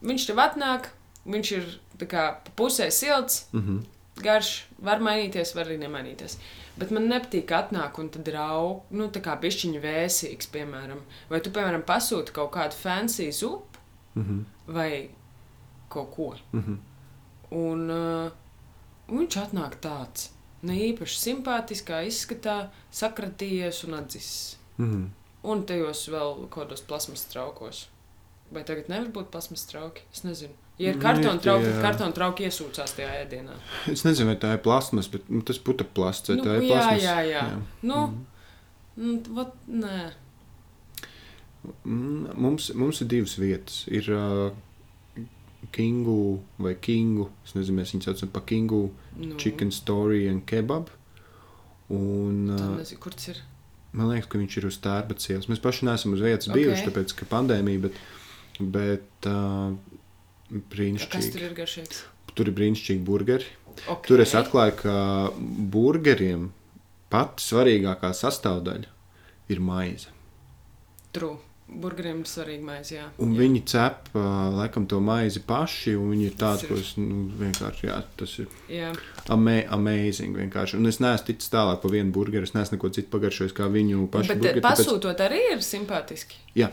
B: viņš tev atnāk, viņš ir tā kā pusē silts,
A: Mhm.
B: garš, var mainīties, var arī nemainīties. Bet man nepatīk, ka atnāk un tad rauga, nu, tā kā pišķiņa vēsīgs, piemēram. Vai tu, piemēram, pasūti kaut kādu fancy zupu
A: Mhm.
B: vai kaut ko.
A: Mhm.
B: Un uh, viņš atnāk tāds, ne īpaši simpātiskā izskatā, sakratījies un atdzisis.
A: Mhm.
B: Un tajos vēl kaut kādos plasmas traukos. Vai tagad nevar būt plasmas trauki? Es nezinu. Ja ir
A: Nu,
B: kartona
A: ir
B: trauki, tad kartona trauki iesūcās tajā ēdienā.
A: Es nezinu, vai tā ir plasmas, bet nu, tas būtu plasts. vai
B: Nu,
A: tā ir
B: jā,
A: plasmas?
B: jā, jā.
A: jā.
B: Nu,
A: Mhm.
B: nu, vat, nē.
A: Mm, Mums, mums ir divas vietas. Ir uh, Kingu vai Kingu. Es nezinu, mēs viņu saucam par Kingu,
B: Nu,
A: Chicken Story and Kebab. Un, uh,
B: nezinu, kur tas ir.
A: man liekas, ka viņš ir uz tērpats ielas. Mēs paši neesam uz vietas
B: Ok.
A: okay. bijuši, tāpēc, ka pandēmija, bet, bet uh,
B: Kas
A: brīnišķīgi.
B: tur ir garšīgs?
A: Tur ir brīnišķīgi burgeri.
B: Okay.
A: Tur es atklāju, ka burgeriem pati svarīgākā sastāvdaļa ir maize.
B: True. Burgeriem ir svarīgi maize, jā.
A: Un
B: jā.
A: viņi cep uh, laikam to maizi paši, un viņi ir tādi, es nu, vienkārši, jā, tas ir
B: Jā,
A: ama amazing vienkārši. Un es neesmu ticis tālāk par vienu burgeru, es neesmu neko citu pagaršojis kā viņu pašu
B: bet
A: burgeri.
B: burgeri, pasūtot arī ir simpātiski.
A: Jā.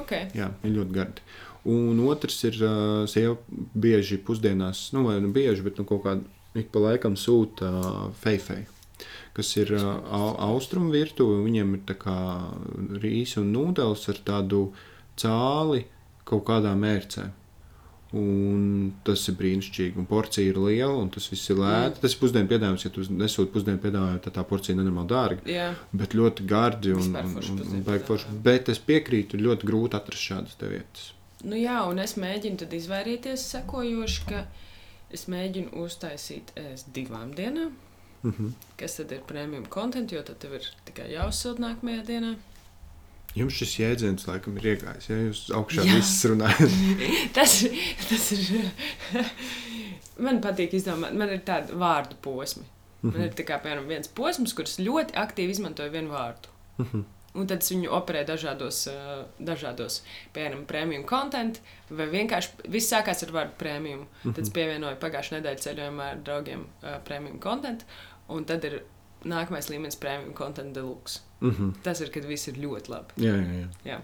B: Ok.
A: Jā, ir ļoti gardi. Un otrs ir, uh, sieva bieži pusdienās, nu, vai nu bieži, bet nu, kaut kādā ik pa laikam sūta uh, feifei, kas ir uh, au- austrumu virtuve. Viņiem ir tā kā rīsi un nūdeles ar tādu cāli kaut kādā mērcē. Un tas ir brīnišķīgi. Un porcija ir liela, un tas viss ir lēti. Mm. Tas ir pusdienu piedāvājums. Ja tu nesūti pusdienu piedāvājumu, tad tā porcija nenormāli dārga.
B: Jā,
A: Bet ļoti gardi un, un, un, un baigi forši.
B: piedāvājumi.
A: Bet es piekrītu, ļoti grūti atrast šādas vietas.
B: Nu jā, un es mēģinu tad izvairīties sekojoši, ka es mēģinu uztaisīt ēst divām dienām.
A: Mm -hmm.
B: Kas tad ir premium content, jo tad ir tikai jāuzsild nākamajā dienā.
A: Jums šis jēdziens laikam ir iegājis, ja jūs augšā viss runājat.
B: Tas, tas ir. man patīk izdomāt, man ir tādi vārdu posmi. Man
A: Mhm.
B: ir tā kā, piemēram, viens posms, kurš ļoti aktīvi izmantoja vienu vārdu.
A: Mhm.
B: Un tad es viņu operēju dažādos, uh, dažādos piemēram, premium content, vai vienkārši viss sākās ar vārdu premium. Tad es pievienoju pagājušā nedēļas ceļojumā ar draugiem uh, premium content, un tad ir nākamais līmenis premium content deluxe.
A: Mhm.
B: Tas ir, kad viss ir ļoti labi.
A: Jā, jā, jā.
B: Jā.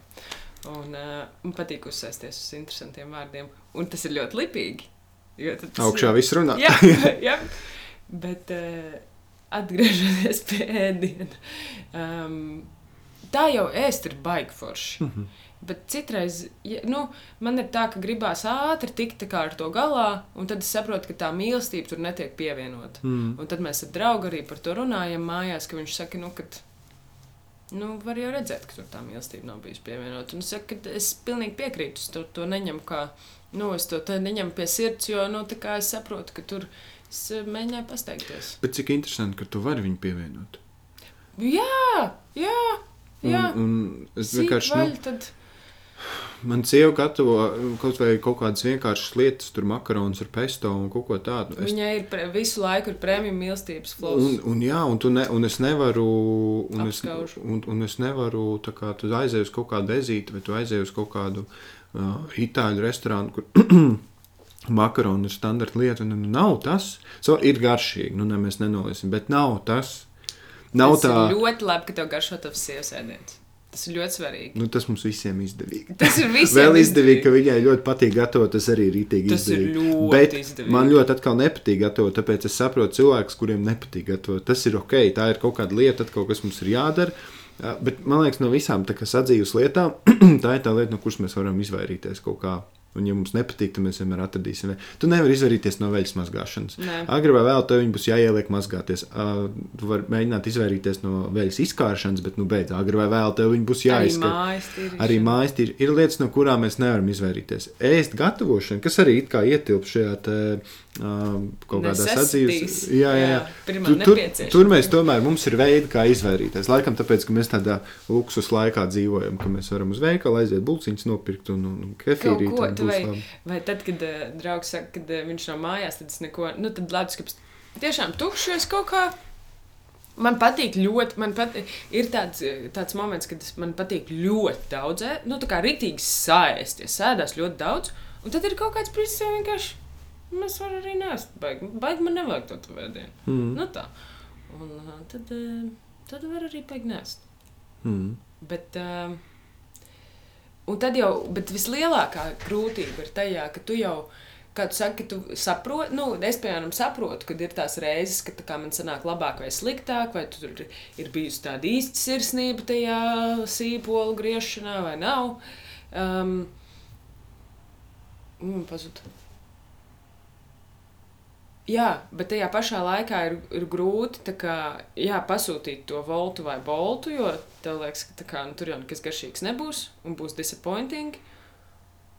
B: Un uh, man patīk uzsēsties uz interesantiem vārdiem, un tas ir ļoti lipīgi. tas
A: Augšā viss runā.
B: Jā, jā. bet uh, atgriežoties pie ēdiena. Um, tā jau ēst ir baigi forši.
A: Mhm.
B: Bet citreiz ja, nu, man ir tā, ka gribās ātri tikt ar to galā, un tad es saprotu, ka tā mīlestība tur netiek pievienota.
A: Mm.
B: Un tad mēs ar draugu arī par to runājam mājās, ka viņš saka, nu, ka. Nu, var jau redzēt, ka tur tā mīlestība nav bijusi pievienota. Un es saku, ka es pilnīgi piekrītu. Es to, to neņemu kā, nu, es to neņemu pie sirds, jo, nu, tā kā es saprotu, ka tur es eh, mēģināju pasteikties.
A: Bet cik interesanti, ka tu vari viņu pievienot.
B: Jā, jā.
A: Un, un es vienkārši,
B: vaļ,
A: nu,
B: tad...
A: man sieva gatavo kaut kaut kādas vienkāršas lietas, tur makaronus ar pesto un kaut ko tādu. Es,
B: Viņai ir pre, visu laiku ir prēmija mīlestības flows.
A: un, un, jā, un, ne, un es nevaru, un es,
B: Apskauž.
A: un, un es nevaru, tā kā tu aizēji uz kaut kādu ezīti, vai tu aizēji uz kaut kādu uh, itāļu restorānu, kur makaroni ir standarta lieta, un nu, nav tas. So, ir garšīgi, nu ne, mēs nenoliesim, bet nav tas. Nav
B: tas
A: tā,
B: ir ļoti labi, ka tev garšo tavs sievas ēdiens. Tas ir ļoti svarīgi.
A: nu, tas mums visiem izdevīgi.
B: Tas ir visiem
A: Vēl izdevīgi, ka viņai ļoti patīk gatavot. Tas arī ir rītīgi
B: Tas ir
A: izdevīgi.
B: ļoti
A: Bet
B: izdevīgi.
A: man ļoti atkal nepatīk gatavot, tāpēc es saprotu cilvēkus, kuriem nepatīk gatavot. Tas ir ok, tā ir kaut kāda lieta, kaut kas mums ir jādara. Jā, Bet man liekas, no visām tā kā sadzīves lietām, tā ir tā lieta, no kuras mēs varam izvairīties kaut kā Un, ja mums nepatīk, tad mēs vienmēr atradīsim. veidu. Tu nevari izvairīties no veļas mazgāšanas. Agri vai vēl tev būs jāieliek mazgāties. Uh, tu vari mēģināt izvairīties no veļas izkāršanas, bet, nu, beigās, agri vai vēl tev būs
B: Arī
A: jāizskata.
B: mājas tīrīšana.
A: Arī mājas ir, ir lietas, no kurām mēs nevaram izvairīties. Ēst gatavošana, kas arī it kā ietilp šajā te, uh, kaut kādā sadzīves. Jā, jā, jā. Tur,
B: nepieciešamība.
A: tur mēs tomēr mums ir veidi, kā izvairīties. Laikam tāpēc, ka mēs tādā luksus laikā dzīvojam, ka mēs varam uz veikalu aiziet, bulciņus nopirkt un, un.
B: Kaut ko,
A: un
B: vai-
A: labi.
B: Vai tad, kad uh, draugs saka, ka uh, viņš nav mājās, tad es neko, nu, tad leduskapis tiešām tukšs kaut kā. Man patīk ļoti, man patīk, ir tāds, eh, tāds moments, kad man patīk ļoti daudz, nu, tā kā rītīgi sāēsties, sēdās ļoti daudz, un tad ir kaut kāds brīdis, kad vienkārši mēs varam arī nēst, baigi, baigi man nevajag to tu vēdienu.
A: Mm.
B: Nu tā. Un uh, tad, uh, tad var arī baigi nēst.
A: Mm.
B: Bet, um, un tad jau, bet vislielākā grūtība ir tajā, ka tu jau, kā tu saki, ka tu saproti, nu, es piemēram saprotu, kad ir tās reizes, ka tā kā man sanāk labāk vai sliktāk, vai tu tur ir bijusi tāda īsta sirsnība tajā sīpolu griešanā vai nav. Um, un pazud. Jā, bet tajā pašā laikā ir, ir grūti kā, jā, pasūtīt to voltu vai boltu, jo tev liekas, ka kā, nu, tur jau nekas garšīgs nebūs un būs disappointing.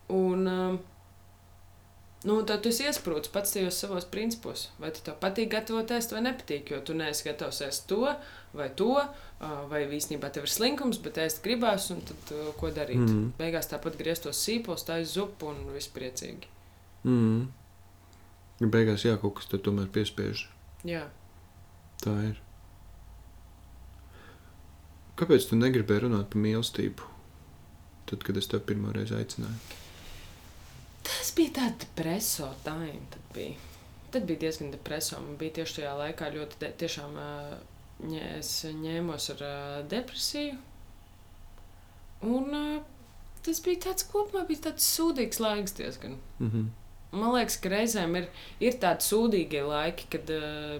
B: Un, um, nu, tad tu esi iesprūdis pats tajos savos principos. Vai tu tev patīk gatavot ēst vai nepatīk, jo tu neesi gatavs ēst to vai to, uh, vai īstenībā tev ir slinkums, bet ēst gribās, un tad uh, ko darīt? Mm. Beigās tāpat grieztos sīpos, tā ir zupa un viss priecīgi.
A: Mm. Beigās, jā, kaut kas tur tomēr piespiež.
B: Jā.
A: Tā ir. Kāpēc tu negribēji runāt par mīlestību? Tad, kad es tev pirmo reizi aicināju.
B: Tas bija tāds depreso time. Tad bija, tad bija diezgan depreso. Man bija tieši tajā laikā ļoti, de, tiešām ņē, es ņēmos ar depresiju. Un tas bija tāds kopumā, bija tāds sūdīgs laiks diezgan.
A: Mm -hmm.
B: Man liekas, ka reizēm ir, ir tādi sūdīgie laiki, kad, ā,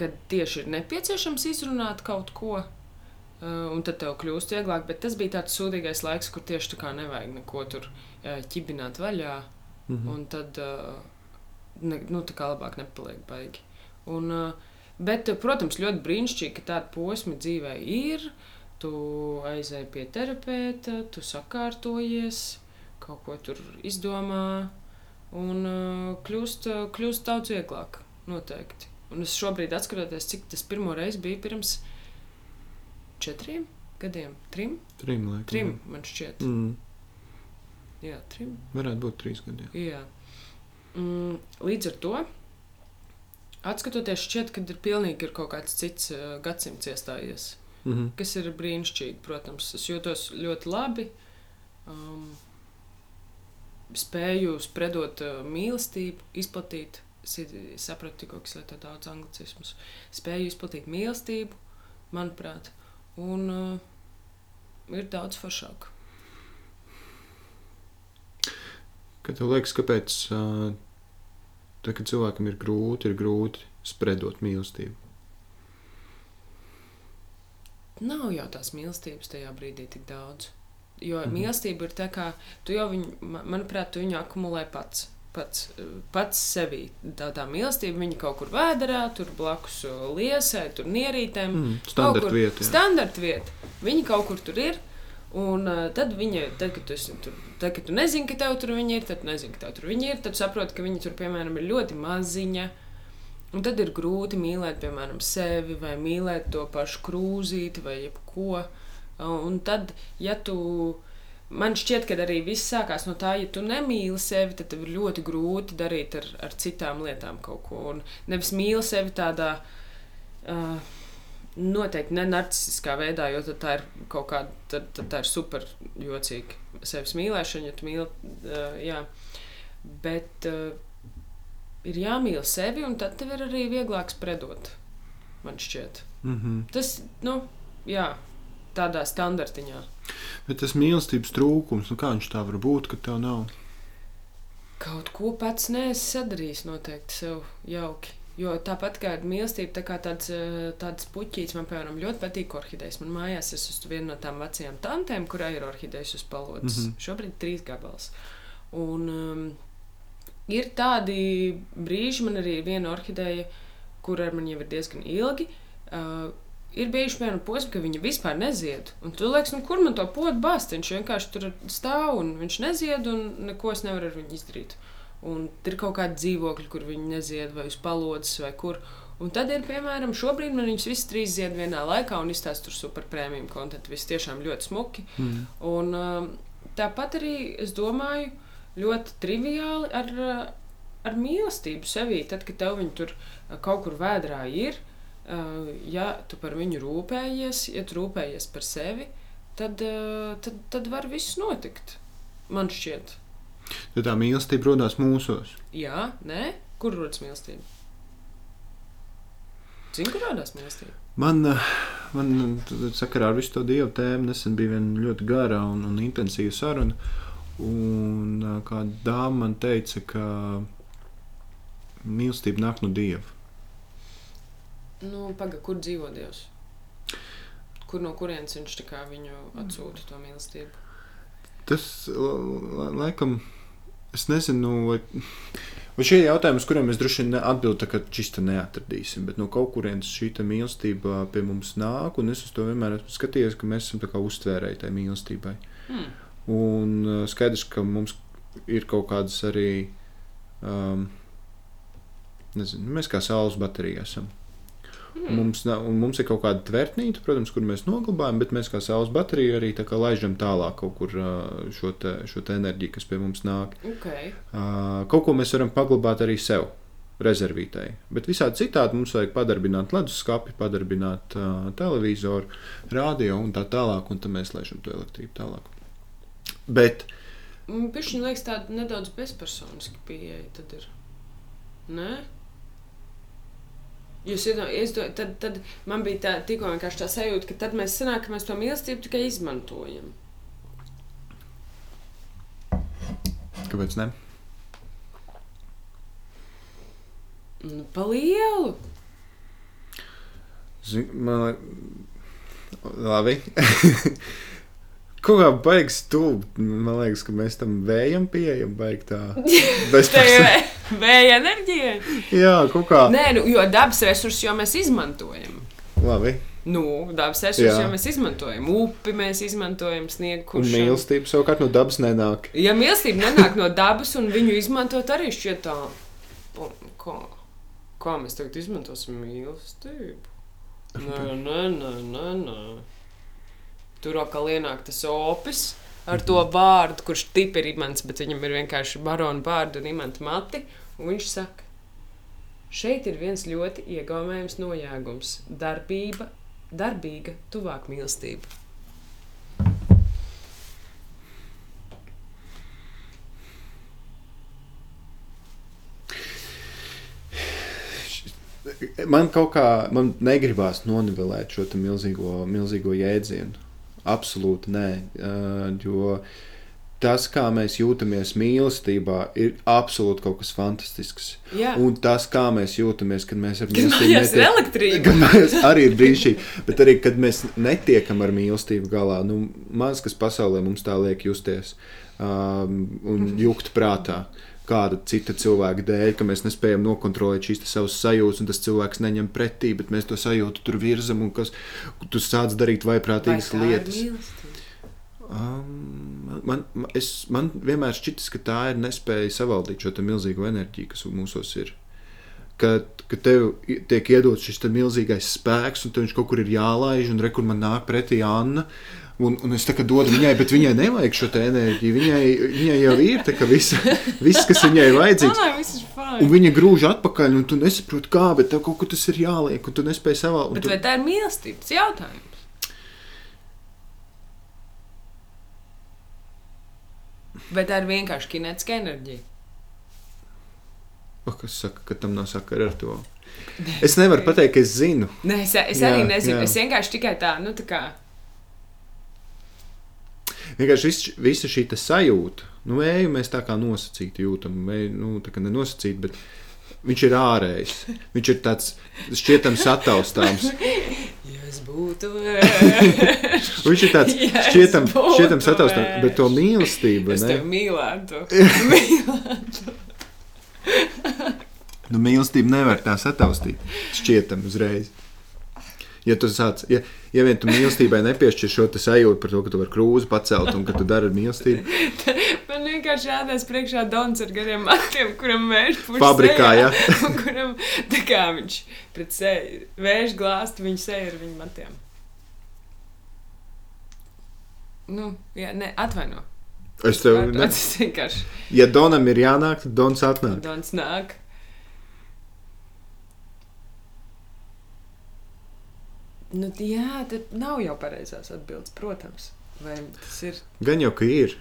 B: kad tieši ir nepieciešams izrunāt kaut ko. Uh, un tad tev kļūst vieglāk, bet tas bija tāds sūdīgais laiks, kur tieši tā kā nevajag neko tur uh, ķibināt vaļā.
A: Mm -hmm.
B: Un tad, ne, nu, tā kā labāk nepaliek baigi. Un, bet, protams, ļoti brīnišķīgi, ka tāda posma dzīvē ir. Tu aizēji pie terapeita, tu sakārtojies, kaut ko tur izdomā, un uh, kļūst, uh, kļūst daudz vieglāk. Noteikti. Un es šobrīd atskatoties, cik tas pirmo reizi bija pirms četriem gadiem, trim,
A: Trim laikam.
B: trim man šķiet.
A: Mm.
B: Jā, trim.
A: Varētu būt trīs gadi. jā.
B: Mm, līdz ar to, skatoties, šķiet, ka ir pilnīgi ir kaut kāds cits uh, gadsimts iestājies,
A: Mm -hmm.
B: kas ir brīnišķīgi. Protams, es jūtos ļoti labi. Um, spēju spredot uh, mīlestību, izplatīt. Sapratu, tikko, ka es lietoju daudz anglicismus. Spēju izplatīt mīlestību, manuprāt, un uh, ir daudz foršāk.
A: Kad tev liekas, kāpēc uh, tad, kad cilvēkam ir grūti, ir grūti spredot mīlestību?
B: Nav jau tās mīlestības tajā brīdī tik daudz. Jo
A: Mhm.
B: mīlestība ir tā, kā tu jau viņu, ma- manuprāt, tu viņu akumulē pats. Pats, pats sevī. Tā, tā mīlestība viņa kaut kur vēdā, tur blakus liesai, tur nierītēm.
A: Mm. Standarta vieta.
B: Standarta vieta. Viņa kaut kur tur ir. Un uh, tad viņa, tad, kad tu, tur, tad, kad tu nezini, ka tev tur viņa ir, tad nezini, ka tev tur viņa ir. Tad saproti, ka viņa tur, piemēram, ir ļoti maziņa. Un tad ir grūti mīlēt, piemēram, sevi vai mīlēt to pašu krūzīti vai jebko. Un tad, ja tu. Man šķiet, ka arī viss sākās no tā, ja tu nemīli sevi, tad tev ir ļoti grūti darīt ar, ar citām lietām kaut ko. Un nevis mīli sevi tādā uh, noteikti ne narcistiskā veidā, jo tad tā ir kaut kāda, tad, tad tā ir super jocīga sevis mīlēšana, ja tu mīli. Uh, jā. Bet uh, ir jāmīl sevi, un tad tev ir arī vieglāk spredot. Man šķiet.
A: Mm -hmm.
B: Tas, nu, jā, tādā standartiņā.
A: Bet tas mīlestības trūkums, nu kā viņš tā var būt, ka tev nav?
B: Kaut ko pats neesi sadarījis noteikti sev jauki. Jo tāpat kā ir mīlestība, tā kā tāds, eh, tāds puķis, man piemēram ļoti patīk orhidejas. Man mājās es esmu viena no tām vecajām tantēm, kurai ir orhidejas uz palodzes. Mm. -hmm. Šobrīd trīs gabals. Un, um, ir tādi brīži, man arī ir viena orhideja, kur ar mani jau ir diezgan ilgi. Uh, ir bijuši piemēram posmi, ka viņa vispār nezied. Un tu liekas, nu, kur man to podu bāzt? Viņš vienkārši tur stāv un viņš nezied, un neko es nevaru ar viņu izdarīt. Un ir kaut kādi dzīvokļi, kur viņi nezied, vai uz palodzes, vai kur. Un tad ir, piemēram, šobrīd man viņas visas trīs zied vienā laikā, un izstāsta tur superprēmiju kontekstu. Viss tiešām ļoti smuki.
A: Mm.
B: Un, um, tāpat arī es domāju, ļoti triviāli ar, uh, ar mīlestību sevī. Tad, kad tev viņa tur uh, kaut kur vēdrā ir, ja tu par viņu rūpējies, ja tu rūpējies par sevi, tad, uh, tad, tad var viss notikt. Man šķiet,
A: Tad tā mīlestība radās mūsos.
B: jā, nē, kur rodas mīlestība? Zini, kur radās mīlestība?
A: Man, eh, man sakarā ar visu to dievu tēmu nesen bija viena ļoti gara un, un intensīva saruna. Un eh, kāda dāma man teica, ka mīlestība nāk no dieva.
B: Nu, paga, kur dzīvo Dievs? Kur no kurienes viņš viņu atsūta to mīlestību?
A: Tas la- la- laikam, es nezinu, vai, vai šie jautājumi, uz kuriem mēs droši vien atbildam, ka šis te neatradīsim. Bet no kaut kurienes šī mīlestība pie mums nāk, un es uz to vienmēr esmu skatījies, ka mēs esam uztvērēji tai mīlestībai.
B: Hmm.
A: Un uh, skaidrs, ka mums ir kaut kādas arī, um, nezinu, mēs kā saules baterija esam. Un Mums, nav, mums ir kaut kāda tvertnīca, protams, kur mēs noglabājam, bet mēs kā saules baterija arī tā laižam tālāk kaut kur šo, te, šo te enerģiju, kas pie mums nāk.
B: Okay.
A: Kaut ko mēs varam paglabāt arī sev. Rezervītai. Bet visādi citādi mums vajag padarbināt leduskapi, padarbināt uh, televizoru, radio un tā tālāk, un tad mēs laižam to elektrību tālāk. Bet
B: Viņš man liekas, tāda nedaudz bezpersoniska pieeja. Tad ir. Nē? Jūs iedomājaties, tad, tad man bija tā, tikko vienkārši tā sajūta, ka tad mēs sanākam, ka mēs to mīlestību tikai izmantojam.
A: kāpēc ne?
B: Nu, pa lielu.
A: Zin, man labi. Kaut kā baigs stūp. Man liekas, ka mēs tam vējam pieejam, baig tā. Bez
B: Tā vē- vēja enerģija.
A: Jā, kaut kā.
B: Nē, nu, jo dabas resursus jau mēs izmantojam.
A: Labi.
B: Nu, dabas resursus jau mēs izmantojam. Upi mēs izmantojam, sniegu
A: Un mīlestība savukārt no dabas nenāk.
B: Ja mīlestība nenāk no dabas, un viņu izmantot arī šķiet tā, kā, kā mēs tagad izmantosim mīlestību? Nē, nē, nē, nē. nē. Tur atkal ienāk tas opis ar to vārdu, kurš tip ir imants, bet viņam ir vienkārši barona vārdu un imanta mati. Un viņš saka, šeit ir viens ļoti iegaumējams nojēgums - darbība, darbīga, tuvāk mīlestība.
A: Man kaut kā man negribās nonivelēt šo milzīgo, milzīgo jēdzienu. Absolūti nē. Uh, jo tas, kā mēs jūtamies mīlestībā, ir absolūti kaut kas fantastisks.
B: Jā,
A: Un tas, kā mēs jūtamies, kad mēs ar mīlestību
B: ir elektrība.
A: Kad mājās arī ir brīnišķīgi, bet arī, kad mēs netiekam ar mīlestību galā, nu, maz kas pasaulē mums tā liek justies um, un jukt prātā. Kāda cita cilvēka dēļ, ka mēs nespējam nokontrolēt šīs savas sajūtas, un tas cilvēks neņem pretī, bet mēs to sajūtu tur virzam, un kas, tu sāc darīt
B: Vai
A: vaiprātīgas
B: ir
A: lietas. Um, man, man, es, man vienmēr šķitas, ka tā ir nespēja savaldīt šo milzīgo enerģiju, kas mūsos ir. Kad, kad tev tiek iedots šis milzīgais spēks, un tev viņš kaut kur ir jālaiž, un rekur man nāk pretī Anna. Un, un es dodu viņai, bet viņai nevajag šo enerģiju. Viņai, viņai jau ir tā, ka visa, viss, kas viņai ir vajadzīgs. Un viņa grūž atpakaļ, un tu nesaproti, kā, bet tev kaut kur tas ir jāliek, un tu nespēji savā.
B: Bet
A: Tu...
B: vai tā ir mīlestības jautājums? Vai tā ir vienkārši kinētiska enerģija?
A: O, Kas saka, ka tam nav sakara ar to? Es nevaru pateikt, ka es zinu.
B: Nē, es, es
A: Jā,
B: arī nezinu.
A: jā.
B: Es vienkārši tikai tā, nu, tā kā.
A: Vienkārši viss- visa šī te sajūta, nu, eju mēs tā kā nosacīti jūtam, eju, nu, tā kā nenosacīti, bet viņš ir ārējs. Viņš ir tāds šķietams, attaustāms.
B: es būtu.
A: Viņš ir tāds
B: Ja es
A: šķietam,
B: vērš.
A: bet to mīlestību,
B: Es
A: ne?
B: tevi mīlētu. mīlētu.
A: Nu, mīlestību nevar tā sataustīt. Šķietam uzreiz. Ja tu sāc, ja, ja vien tu mīlestībai nepiešķir šo sajūtu par to, ka tu vari krūzi pacelt un ka tu dari ar mīlestību,
B: Man vienkārši rādās priekšā Dons ar gariem matiem, kuram vērš puši
A: Fabrikā,
B: sejā,
A: ja?
B: kuram tā kā viņš pret seju vērš glāstu viņu seju ar viņu matiem. Nu, jā, ne, atvaino.
A: es tev, ne,
B: Tas vienkārši
A: ja Donam ir jānāk, tad Dons atnāk.
B: Dons nāk. Nu, jā, tad nav jau pareizās atbildes, protams. Vai tas ir
A: Gan jau, ka ir.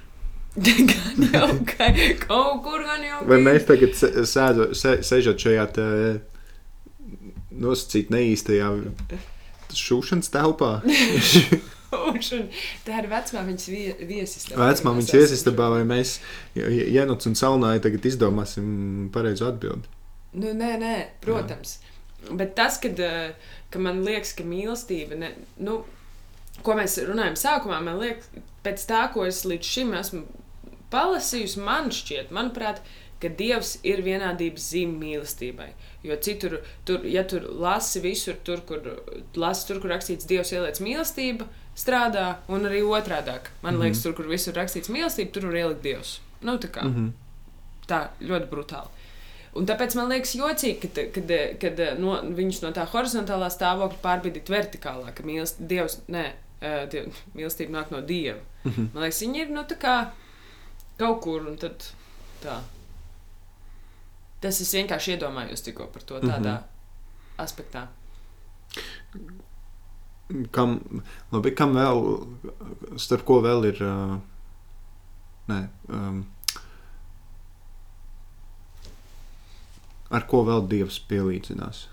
B: gan jau ka kaut kur gan jau
A: Vai mēs tagad sēdo- se- šajā te nosacīt neīstajā šūšanas telpā?
B: Tā ir vecmā viņas vie- viesistabā.
A: Vecmā
B: kur
A: viņas
B: mēs esam.
A: iesistabā, vai mēs Jēnuts un Salnāji tagad izdomāsim pareizo atbildi.
B: Nu, nē, nē, protams. Bet tas, kad, eh, ka man liekas, ka mīlestība, ne, nu, ko mēs runājam sākumā, man liekas, pēc tā, ko es līdz šim esmu palasījusi, man šķiet, manuprāt, ka Dievs ir vienādības zīme mīlestībai. Jo citur, tur, ja tur lasi visur, tur, kur, lasi tur, kur rakstīts Dievs ieliec mīlestība, strādā, un arī otrādāk. Man mm -hmm. liekas, tur, kur visur rakstīts mīlestība, tur var ielikt Dievs. Nu, tā kā. Mm -hmm. Tā ļoti brutāli. Un tāpēc man liekas, jocīgi, kad, kad, kad no, viņš no tā horizontālā stāvokļa pārbīdīt vertikālā, ka mīlestība, Dievs, nē, diev, mīlestība nāk no Dieva. Mm -hmm. Man liekas, viņi ir nu, tā kā kaut kur un tad tā. Tas es vienkārši iedomājos tikko par to tādā mm -hmm. aspektā.
A: Kam, labi, kam vēl, starp ko vēl ir? Uh, nē, um, ar ko vēl Dievs pielīdzinās?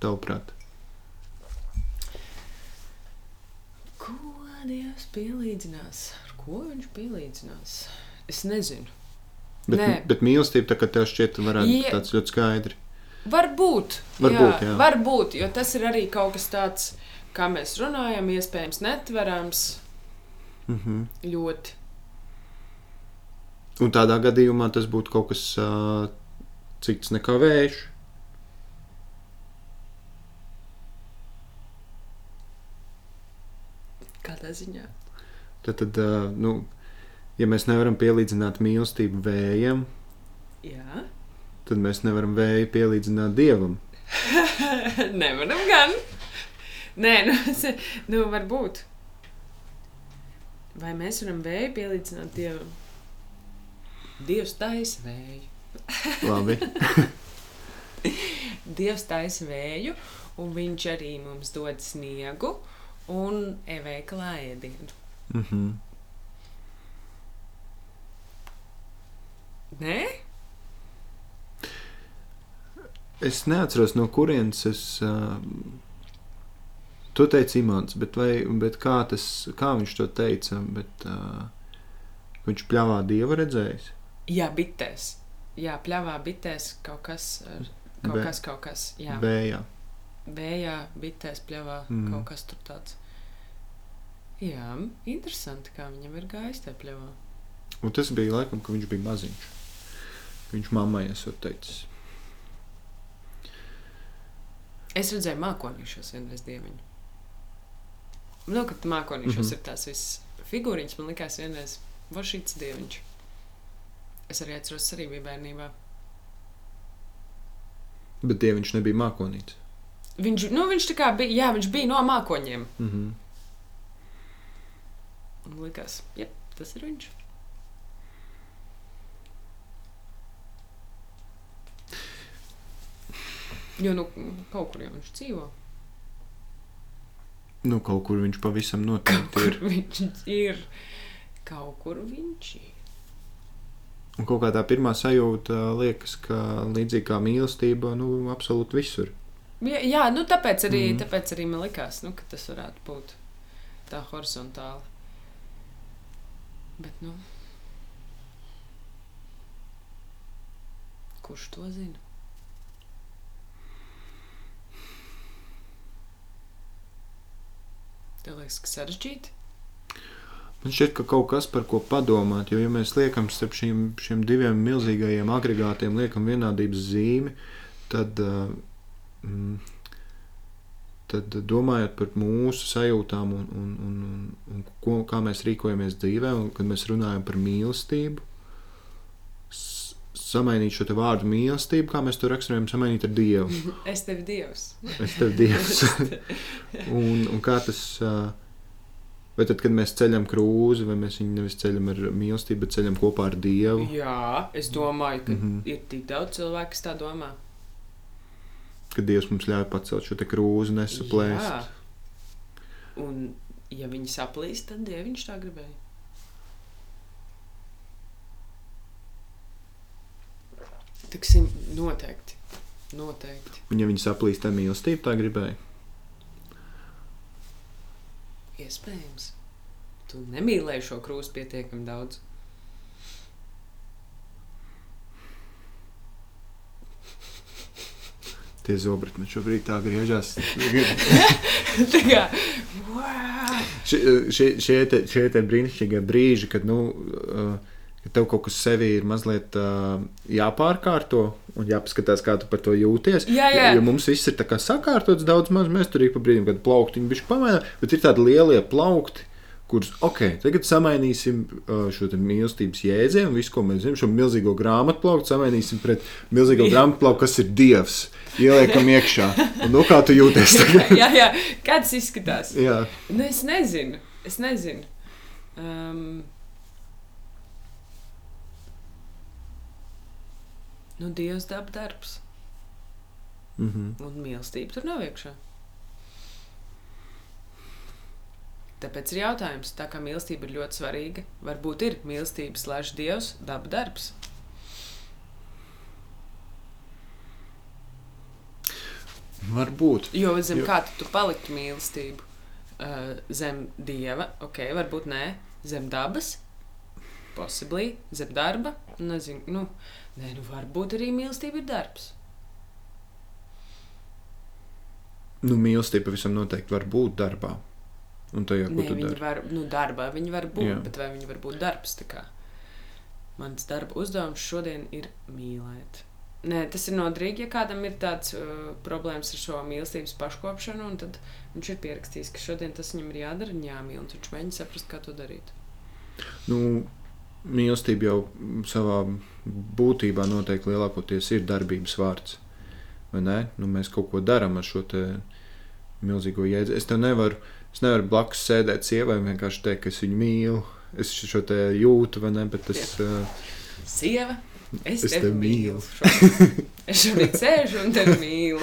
A: Tavuprāt,
B: Ko Dievs pielīdzinās? Ar ko viņš pielīdzinās? Es nezinu.
A: bet,
B: Nē.
A: bet mīlestība tā kā tev šķiet, varētu būt
B: Ja-
A: tāds ļoti skaidrs.
B: Varbūt.
A: Varbūt, jā.
B: Varbūt, jo tas ir arī kaut kas tāds, kā mēs runājam, iespējams, netverams
A: Mm -hmm.
B: ļoti.
A: Un tādā gadījumā tas būtu kaut kas uh, cits nekā vējš.
B: Kādā ziņā?
A: Tad, tad nu, ja mēs nevaram pielīdzināt mīlestību vējam,
B: Jā,
A: tad mēs nevaram vēju pielīdzināt dievam.
B: nevaram gan. Nē, nu, nu varbūt. Vai mēs varam vēju pielīdzināt dievam? Dievs taisa vēju.
A: Labi.
B: Dievs taisa vēju, un viņš arī mums dod sniegu un eveiklā ēdienu.
A: mm -hmm.
B: Nē?
A: Es neatceros, no kurienes es. Uh, tu teici, Imants, bet, vai, bet kā, tas, kā viņš to teica? Bet, uh, viņš pļāvā dievu redzējis.
B: Jā, bitēs. Jā, pļāvā bitēs kaut kas, ar- kaut
A: Be-
B: kas, kaut kas. Jā,
A: Vējā.
B: vējā bitēs pļāvā
A: Mm.
B: kaut kas tur tāds. Jā, interesanti, kā viņam ir gājis tajā pļāvā.
A: Un tas bija laikam, kad viņš bija maziņš. Viņš mammai esot teicis.
B: Es redzēju mākonīšos vienreiz dieviņu. Nu, kad mākonīšos mm. -hmm. ir tās visas figūriņas, man likās vienreiz vašīts dieviņš. Es arī atceros, arī bija bērnībā.
A: Bet dieviņš nebija mākonīts.
B: Viņš, nu, viņš bija, jā, viņš bija no mākoņiem.
A: Mm -hmm.
B: Man likās, jā, tas ir viņš. Jo, nu, kaut kur jau viņš dzīvo.
A: Nu, kaut kur viņš pavisam
B: Kaut
A: noteikti
B: kur
A: ir.
B: viņš ir. Kaut kur viņš ir.
A: Un kaut kā tā pirmā sajūta liekas, ka līdzīgi kā mīlestība, nu, absolūti visur.
B: Jā, jā nu, tāpēc, arī, mm. tāpēc arī man likās, nu, ka tas varētu būt tā horizontāli. Bet, nu, kurš to zina? Tev liekas, ka sarežģīti?
A: Man šķiet, ka kaut kas par ko padomāt, jo, ja mēs liekam starp šiem, šiem diviem milzīgajiem agregātiem, liekam vienādības zīmi, tad, uh, mm, tad domājot par mūsu sajūtām un, un, un, un, un ko, kā mēs rīkojamies dzīvē, un kad mēs runājam par mīlestību, samainīt šo vārdu mīlestību, kā mēs to raksturojam, samainīt ar Dievu.
B: Es tevi dievs.
A: Es tev dievs. un, un kā tas. ā, Vai tad, kad mēs ceļam krūzi, vai mēs viņu nevis ceļam ar mīlestību, bet ceļam kopā ar Dievu?
B: Jā, es domāju, ka mm. -hmm. ir tik daudz cilvēku, kas tā domā.
A: Kad Dievs mums ļauj pacelt šo krūzi, nesaplēst.
B: Jā. Un, ja viņi saplīst, tad dieviņš tā gribēja. Tiksim, noteikti. Noteikti.
A: Un ja viņi saplīst ar mīlestību, tā gribēja.
B: Iespējams. Tu nemīlēji šo krūzi pietiekami daudz.
A: Tie zobri man šobrīd tā griežas.
B: tā kā, wow!
A: šie, šie, šie, te, šie te brīnišķīgie brīži, kad, nu, uh, kad tev kaut kas sevī ir mazliet uh, jāpārkārto un jāpaskatās, kā tu par to jūties.
B: Jā, jā.
A: Jo mums viss ir sakārtots daudz maz, mēs tur ik pa brīdim, kad plauktiņi bišķi pamaina, bet ir tādi lielie plaukti, kurus, ok, tagad samainīsim šo mīlestības jēdzienu, visu, ko mēs zinām, šo milzīgo grāmatplauktu samainīsim pret milzīgo grāmatplauktu, kas ir Dievs. Ieliekam iekšā. Un, nu, kā tu jūties tagad?
B: jā, jā, kā tas izskatās?
A: Jā.
B: Nu, es nezinu. Es nezinu. Um, nu, Dievs daba darbs.
A: Mhm.
B: Un mīlestība tur nav iekšā. Tāpēc ir jautājums, tā kā mīlestība ir ļoti svarīga, varbūt ir mīlestība slēdz Dievs, daba darbs.
A: Varbūt.
B: Jo zem
A: Jo-
B: kā tu, tu paliktu mīlestību? Uh, zem dieva, ok, varbūt nē, zem dabas, possibly, zem darba. Nezinu, nu, nē, nu varbūt arī mīlestība ir darbs.
A: Nu, mīlestība pavisam noteikti var būt darbā. Un tajā, ko
B: Nē,
A: tu
B: viņi
A: dari.
B: var, nu, darbā viņi var būt,
A: Jā.
B: Bet vai viņi var būt darbs? tā kā? Mans darba uzdevums šodien ir mīlēt. Nē, tas ir noderīgi, ja kādam ir tāds uh, problēmas ar šo mīlestības paškopšanu, un tad viņš ir pierakstījis, ka šodien tas viņam ir jādara un jāmīl, un viņš mēģina saprast, kā to darīt.
A: Nu, mīlestība jau savā būtībā noteikti lielākoties ir darbības vārds. Nu, mēs kaut ko darām ar šo te milzīgo jēdzienu. Es tev nevaru, es nevaru blakus sēdēt sievai un vienkārši teikt, ka es viņu mīlu. Es šo te jūtu, vai ne? Bet tas, uh,
B: Sieva, es,
A: Es
B: es tevi
A: tevi
B: mīlu.
A: mīlu.
B: es šodien sēžu un tevi mīlu.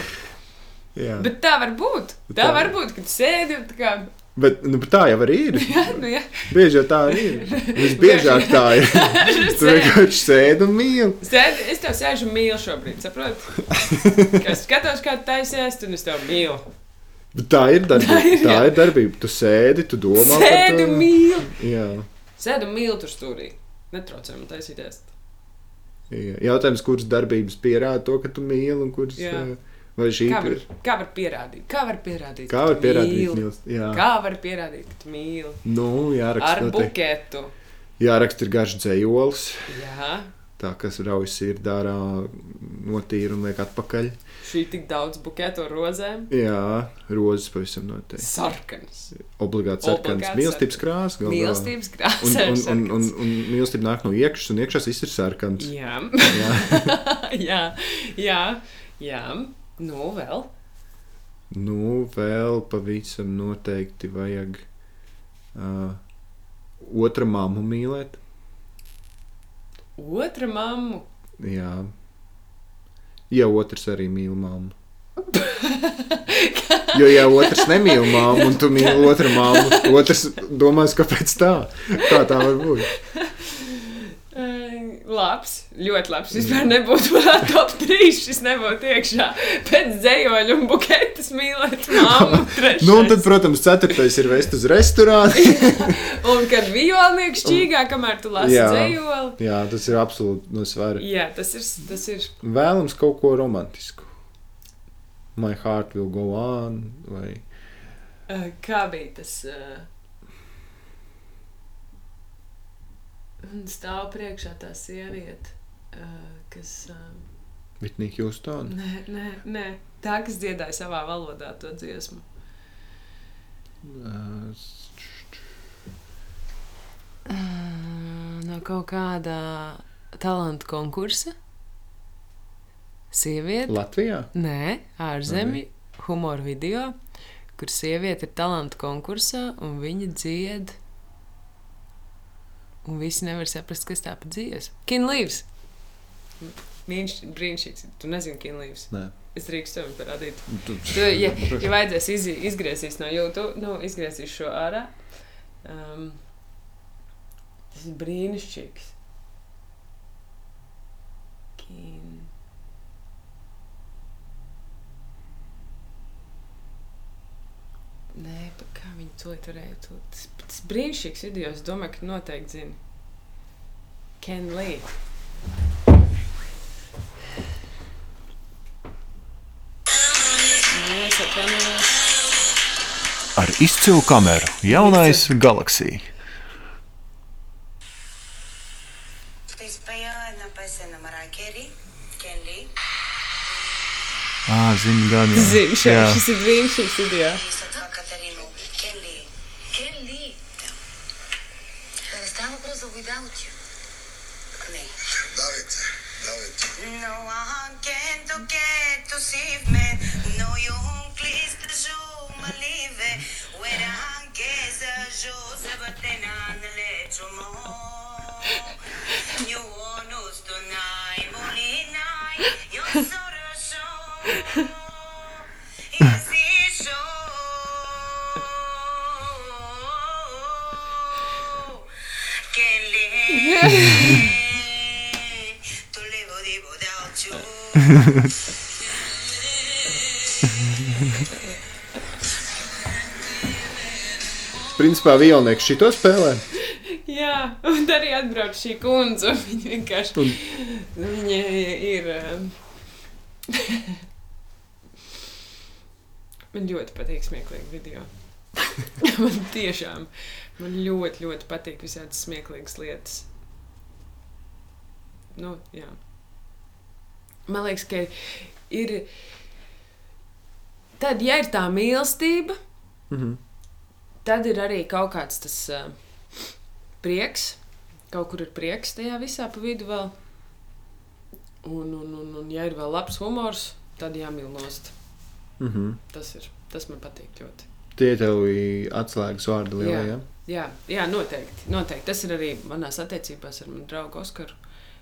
A: jā. Bet,
B: tā var būt. Tā
A: Tā-
B: var būt, ka tu sēdi un tā kā.
A: Bet nu, bet tā jau arī ir.
B: Jā, nu jā.
A: Bieži jau tā arī ir. Visbiežāk tā ir. Tu vienkārši sēdi un mīli.
B: Sēdi, es tev sēžu un mīlu šobrīd, saproti? Es skatos, kā tu taisies, un es tev mīlu.
A: Bet tā ir darbība.
B: Tā ir,
A: Tā ir darbība. Tu sēdi, tu domā
B: Sēdi un mīlu.
A: Jā.
B: Sēdi un mīlu tur stūrī. Netraucē man taisīties.
A: Jā. Jautājums, kuras darbības pierāda to, ka tu mīli, un kuras
B: Jā.
A: eh, vai šī
B: Kā var,
A: ir.
B: kā var pierādīt? Kā var pierādīt?
A: Kā var pierādīt
B: mīli?
A: Jā,
B: Kā var pierādīt, ka mīli?
A: nu, jāraksta.
B: Ar
A: noteikti.
B: buketu.
A: Jāraksta ir garš dzējolis,
B: Jā,
A: tā kas rauj sirdi ārā, notīra un liek atpakaļ.
B: šī tik daudz buketu ar rozēm.
A: Jā, rozes pavisam noteikti.
B: Sarkanas.
A: Obligāti sarkans.
B: Obligāti
A: Mīlestības krāsa.
B: Mīlestības
A: Un,
B: krāsa.
A: un, un, un, un mīlestība nāk no iekšas, un iekšā viss ir sarkans.
B: Jā,
A: Jā.
B: jā, jā, jā. Nu, vēl.
A: Nu, vēl pavisam noteikti vajag uh, otru mammu mīlēt.
B: Otra mamma.
A: Jā. Ja otrs arī mīl mammu. Jo, ja otrs nemīl mammu, un tu mīli otru mammu, otrs domās, kāpēc tā? Kā tā var būt?
B: Labs, ļoti labs. Vispār nebūtu top 3. Šis nebūtu iekšā. Pēc dzējoļa un buketes mīlēt trešais.
A: Nu, un tad, protams, ceturtais ir vest uz restorānu.
B: Un kad violnieks čīgā, kamēr tu lasi
A: Jā.
B: dzējoli.
A: Jā, tas ir absolūti no svara.
B: Jā, tas ir. Tas ir
A: Vēlams kaut ko romantisku. My heart will go on. Vai...
B: Kā bija tas? Uh, stāv priekšā tā sieviete, uh, kas. Uh,
A: Vitnīgi jūs to?
B: Nē, nē, nē, tā, kas dziedāja savā valodā to dziesmu.
A: Uh,
B: no kaut kāda talantu konkursa. Sieviete.
A: Latvijā?
B: Nē, ārzemju humora video, kur sieviete ir talantu konkursā un viņa dzied. Un visi nevar saprast, kas tā pa dziesmu. Kinlīvs! Viņš ir brīnišķīgs. Tu nezini, Kinlīvs.
A: Nē.
B: Es drīkstu tev parādīt.
A: Tu,
B: Tu, ja, ja vajadzēs iz, izgriezties no YouTube, nu, izgriezīs šo ārā. Um, tas ir brīnišķīgs. Kin... Nē, kā viņi to turēja. Tas, tas brīnišķīgs video. Es domāju, ka noteikti zini. Ken Lee.
C: Ar izcilu kameru jaunais
D: Galaxy.
C: Ah, zinu, gan jau.
B: Zinu, šis ir brīnišķīgs video.
A: Principā Vijolnieks šito spēlē.
B: Jā, un arī atbrauc šī kundze. un Viņa vienkārši
A: Un-
B: viņa ir. um, man ļoti patīk smieklīgi video. man tiešām man ļoti, ļoti patīk visādas smieklīgas lietas. Nu, jā. Man liekas, ka ir. Tad, ja ir tā mīlestība,
A: Mhm.
B: tad ir arī kaut kāds tas uh, prieks. Kaut kur ir prieks tajā visā pa vidu vēl. Un, un, un, un ja ir vēl labs humors, tad jāmīl nost.
A: Mhm.
B: Tas ir. Tas man patīk ļoti.
A: Tie tev ir atslēgas vārdi lielie. Ja?
B: Jā, jā noteikti, noteikti. Tas ir arī manās attiecībās ar manu draugu Oskaru,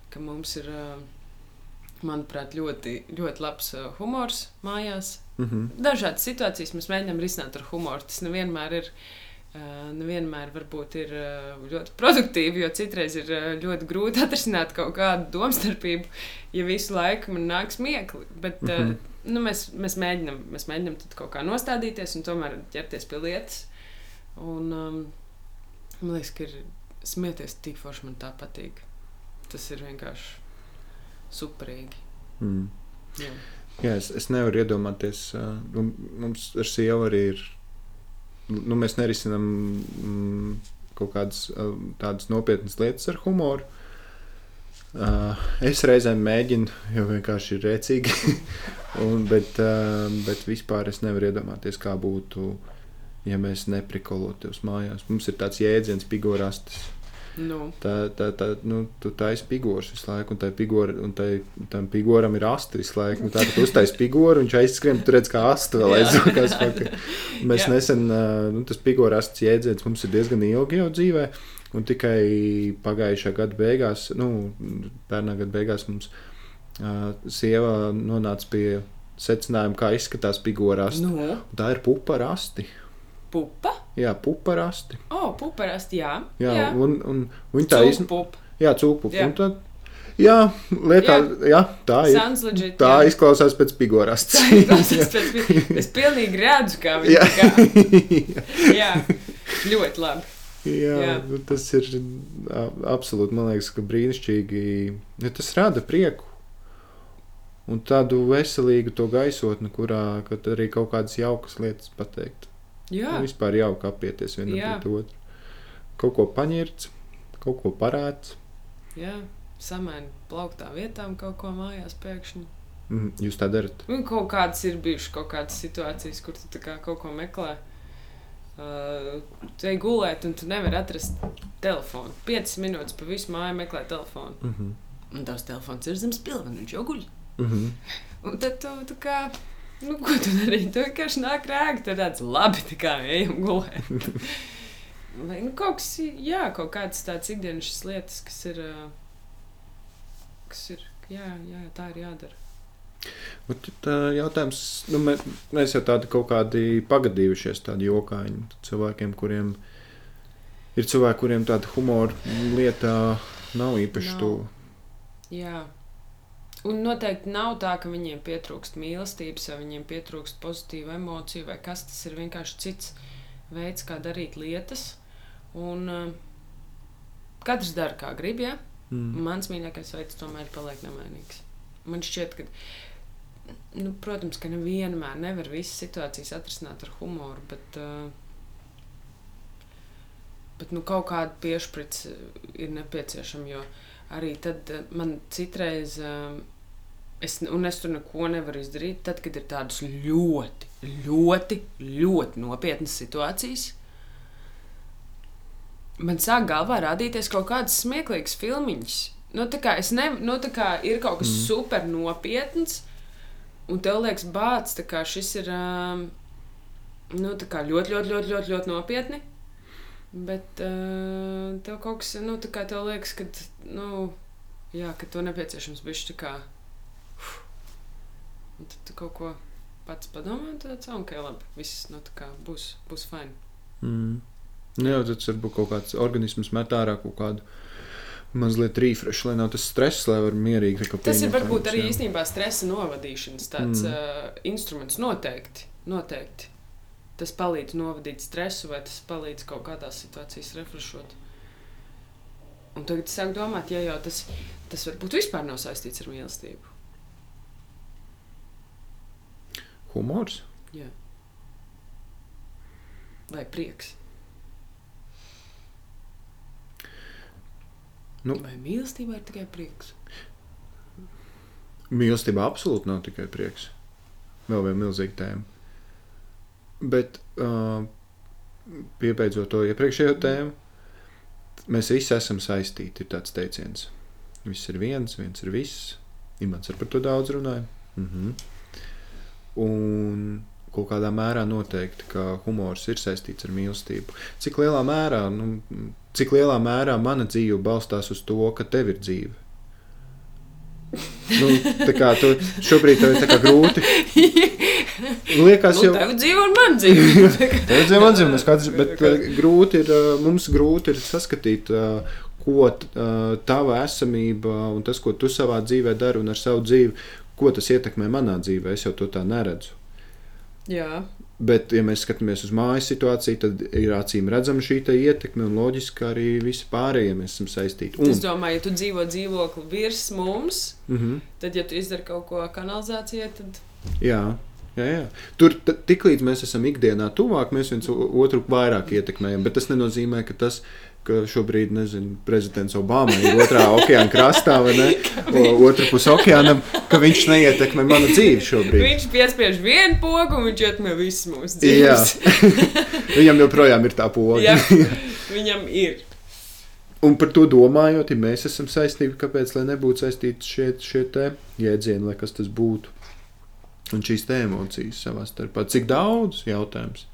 B: ka mums ir, manuprāt, ļoti, ļoti labs humors mājās.
A: Mhm.
B: Dažādas situācijas mēs mēģinām risināt ar humoru. Tas nevienmēr ir. Nevienmēr varbūt ir ļoti produktīvi, jo citreiz ir ļoti grūti atrisināt kaut kādu domstarpību, ja visu laiku man nāk smiekli. Bet uh,
A: Mhm.
B: nu, mēs, mēs mēģinām, mēs mēģinām kaut kā nostādīties un tomēr ķerties pie lietas. Un, um, man liekas, ka ir smieties tik forši, man tā patīk. Tas ir vienkārši superīgi.
A: Mm.
B: Jā.
A: Jā, es, es nevaru iedomāties, nu, mums ar sievu arī ir. Nu, mēs nerisinām mm, kaut kādas tādas nopietnas lietas ar humoru. Uh, es reizēm mēģinu, jo vienkārši ir rēcīgi. Un, bet, uh, bet vispār es nevaru iedomāties, kā būtu, ja mēs neprikolotos mājās. Mums ir tāds jēdziens, pigorastis.
B: Nu,
A: Tā, tā, tā, nu, tu taisi figūras visu laiku, un, tai figūra, un tai, tam figūram ir asti visu laiku. Nu, tā kā tu uztaisi figūru, viņš aizskrien, tu redz, kā asti vēl pakaļ. Mēs
B: Jā.
A: nesen, nu, tas figūras jēdziens mums ir diezgan ilgi jau dzīvē, un tikai pagājušā gada beigās, nu, pērnā gada beigās mums uh, sieva nonāca pie secinājuma, kā izskatās figūras.
B: nu,
A: Tā ir pupa rasti.
B: Pupa.
A: Jā, pupa rasti.
B: Oh, pupa rast, jā.
A: Jā,
B: jā.
A: Un, un, un tā
B: pupa.
A: Jā, cūku.
B: Jā.
A: Jā, tad, jā liekā, jā. jā, tā ir.
B: Sounds legit.
A: Tā
B: jā.
A: izklausās pēc figūrasts.
B: Tas pēc vi- Es pilnīgi redzu, kā
A: Jā.
B: viņi to Jā, ļoti labi.
A: Jā,
B: Jā.
A: nu, tas ir absolūti, man liekas, ka brīnišķīgi. Ja tas rada prieku. Un tādu veselīgu to gaisotni, kurā arī kaut kādas jaukas lietas pateikt.
B: Jā,
A: Vispār jauki apieties vienam
B: Jā.
A: pret otru. Kaut ko paņirts, kaut ko parāds.
B: jā. Samaini plauktā vietām kaut ko mājās pēkšņi.
A: Mm, Jūs tā darat?
B: Un kaut kādas ir bijušas kaut kādas situācijas, kur tu kā kaut ko meklē. Uh, tu ej gulēt, un tu nevari atrast telefonu. 5 minūtes pa visu māju meklē telefonu.
A: Mm -hmm.
B: Un tavs telefons ir zem spilvena, viņš jau guļ.
A: Mm -hmm.
B: Un tad tu tā kā, nu, ko tu dari? Tu vienkārši nāk rēgi, tad tāds labi, tā kā ejam gulēt. Vai, nu, kaut kas, jā, kaut kādas tādas ikdienas lietas, kas ir, kas ir, jā, jā, tā ir jādara.
A: Bet tā jautājums, nu, mēs, mēs jau tādi kaut kādi pagadījušies, tādi jokaiņi cilvēkiem, kuriem ir cilvēki, kuriem tāda humora lietā nav īpaši
B: Nav.
A: tuvu.
B: Jā. Un noteikti nav tā, ka viņiem pietrūkst mīlestības, vai viņiem pietrūkst pozitīvu emociju, vai kas tas ir vienkārši cits veids, kā darīt lietas. Un uh, katrs dara, kā grib. Ja?
A: Mm.
B: Mans mīļākais veids tomēr paliek nemainīgs. Man šķiet, ka, nu, protams, ka nevienmēr nevar visas situācijas atrisināt ar humoru, bet, uh, bet nu, kaut kāda piešķirta ir nepieciešama. Jo arī tad uh, man citreiz, uh, es, un es tur neko nevaru izdarīt, tad, kad ir tādas ļoti, ļoti, ļoti nopietnas situācijas. Man sāk galvā rādīties kaut kādas smieklīgas filmiņas. Nu, tā kā, es ne, nu, tā kā ir kaut kas mm. super nopietns, un tev liekas, bācis, šis ir um, nu, ļoti, ļoti, ļoti, ļoti, ļoti nopietni. Bet uh, tev kaut kas, nu, tā kā tev liekas, ka, nu, jā, ka to nepieciešams bišķi tā kā. uf. Un tad tu kaut ko pats padomā, tad, ok, labi, viss, nu, tā kā būs, būs fajn.
A: Mm. Nu, jau tas varbūt kaut kāds organisms met ārā kaut kādu mazliet refresh, lai nav tas stress, lai var mierīgi tā kā
B: Tas ir varbūt arī
A: jā.
B: īstenībā stresa novadīšanas tāds
A: mm.
B: uh, instruments. Noteikti, noteikti. Tas palīdz novadīt stresu, vai tas palīdz kaut kādās situācijās refreshot. Un tagad es sāku domāt, ja jau tas, tas varbūt vispār nav saistīts ar mīlestību.
A: Humors?
B: Jā. Vai prieks?
A: Nu.
B: Vai mīlestībā ir tikai prieks?
A: Mīlestība absolūti nav tikai prieks. Vēl viena milzīga tēma. Bet, uh, piebeidzot to iepriekšējo tēmu, mēs visi esam saistīti. Ir tāds teiciens, viss ir viens, viens ir viss. Imants ar par to daudz runāja. Mhm. Un kaut kādā mērā noteikti, ka humors ir saistīts ar mīlestību. Cik lielā mērā, nu, cik lielā mērā mana dzīve balstās uz to, ka tev ir dzīve? Nu, tā kā tu šobrīd tev ir grūti. Liekas,
B: Nu,
A: jau
B: tev dzīvo un man dzīvo.
A: tādā veidā man dzīvo, katrs, bet uh, grūti ir, uh, mums grūti ir saskatīt, uh, ko tava esamība un tas, ko tu savā dzīvē dari un ar savu dzīvi, ko tas ietekmē manā dzīvē. Es jau to tā neredzu.
B: Jā,
A: Bet, ja mēs skatāmies uz mājas situāciju, tad ir acīm redzama šī te ietekme, un loģiski arī visi pārējie mēs esam saistīti. Un,
B: es domāju, ja tu dzīvo dzīvokli virs mums,
A: mm -hmm,
B: tad, ja tu izdari kaut ko kanalizācijai, tad
A: jā, jā, jā. Tur tiklīdz mēs esam ikdienā tuvāk, mēs viens otru vairāk ietekmējam. Bet tas nenozīmē, ka tas ka šobrīd, nezinu, prezidents Obama ir otrā okeāna krastā vai ne? Otra pusē okeānam, ka viņš neietekmē manu dzīvi šobrīd.
B: viņš piespiež vienu pogu un viņš ietekmē visas mūsu
A: Jā,
B: dzīves.
A: viņam joprojām ir tā poga.
B: Jā, viņam ir.
A: Un par to domājot, ja mēs esam saistīti, kāpēc lai nebūtu saistīti šie, šie jēdzieni, lai kas tas būtu. Un šīs te emocijas savā starpā. Cik daudz jautājums?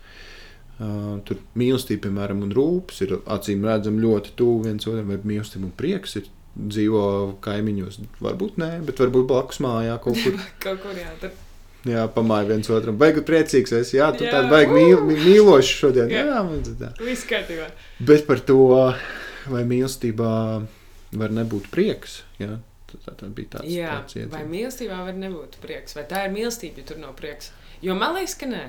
A: Tur mīlestība, piemēram, un rūpes ir acīm redzami ļoti tuvu viens otram, vai mīlestība un prieks ir dzīvo kaimiņos. Varbūt nē, bet varbūt blakus mājā kaut kur.
B: Kaut kur jā, tur
A: Jā, pamāja viens otram. Baigi priecīgs esi. Jā, tu tāds baigi mīl, mī- mīlošs šodien.
B: Jā.
A: Jā, man tā.
B: viss kārtībā.
A: Bet par to, vai mīlestībā var nebūt prieks. Jā, tā, tā, bija tāds
B: Jā,
A: tāds
B: vai
A: iedziens.
B: mīlestībā var nebūt prieks? Vai tā ir mīlestība, ja tur nav prieks? Jo man liekas, ka nē.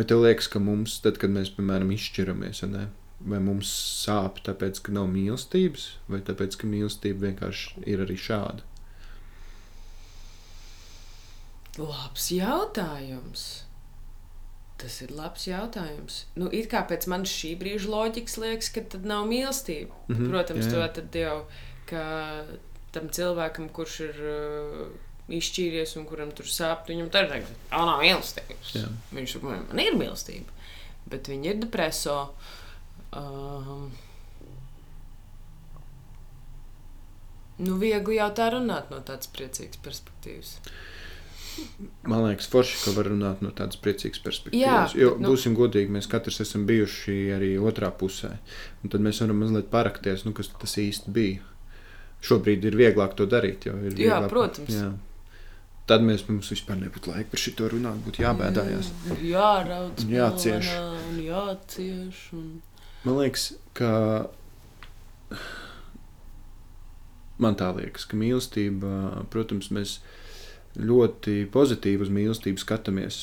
A: Vai tev liekas, ka mums, tad, kad mēs, piemēram, izšķiramies, ne, vai mums sāp tāpēc, ka nav mīlestības, vai tāpēc, ka mīlestība vienkārši ir arī šāda?
B: Labs jautājums. Tas ir labs jautājums. Nu, it kā pēc manas šī brīža loģikas liekas, ka tad nav mīlestība. Mm -hmm, Protams,
A: jā,
B: to tad jau ka tam cilvēkam, kurš ir uh, izšķīries un kuram tur sāp, viņam tur ir tā nav mīlestības.
A: Jā.
B: Viņš saka, man ir mīlestība, bet viņi ir depreso. Um, nu, viegli jau tā runāt no tādas priecīgas perspektīvas.
A: Man liekas, forši, ka var runāt no tādas priecīgas perspektīvas.
B: Jā,
A: jo,
B: nu-
A: būsim godīgi, mēs katrs esam bijuši arī otrā pusē. Un tad mēs varam mazliet parakties, nu, kas tas īsti bija. Šobrīd ir vieglāk to darīt. ir
B: Jā,
A: vieglāk,
B: protams.
A: Jā. Tad mēs mums vispār nebūtu laika par šo runāt, būtu jābēdājās.
B: Jā, raudz,
A: Un jācieš.
B: Un jācieš. Un...
A: Man liekas, ka man tā liekas, ka mīlestība, protams, mēs ļoti pozitīvi uz mīlestību skatāmies.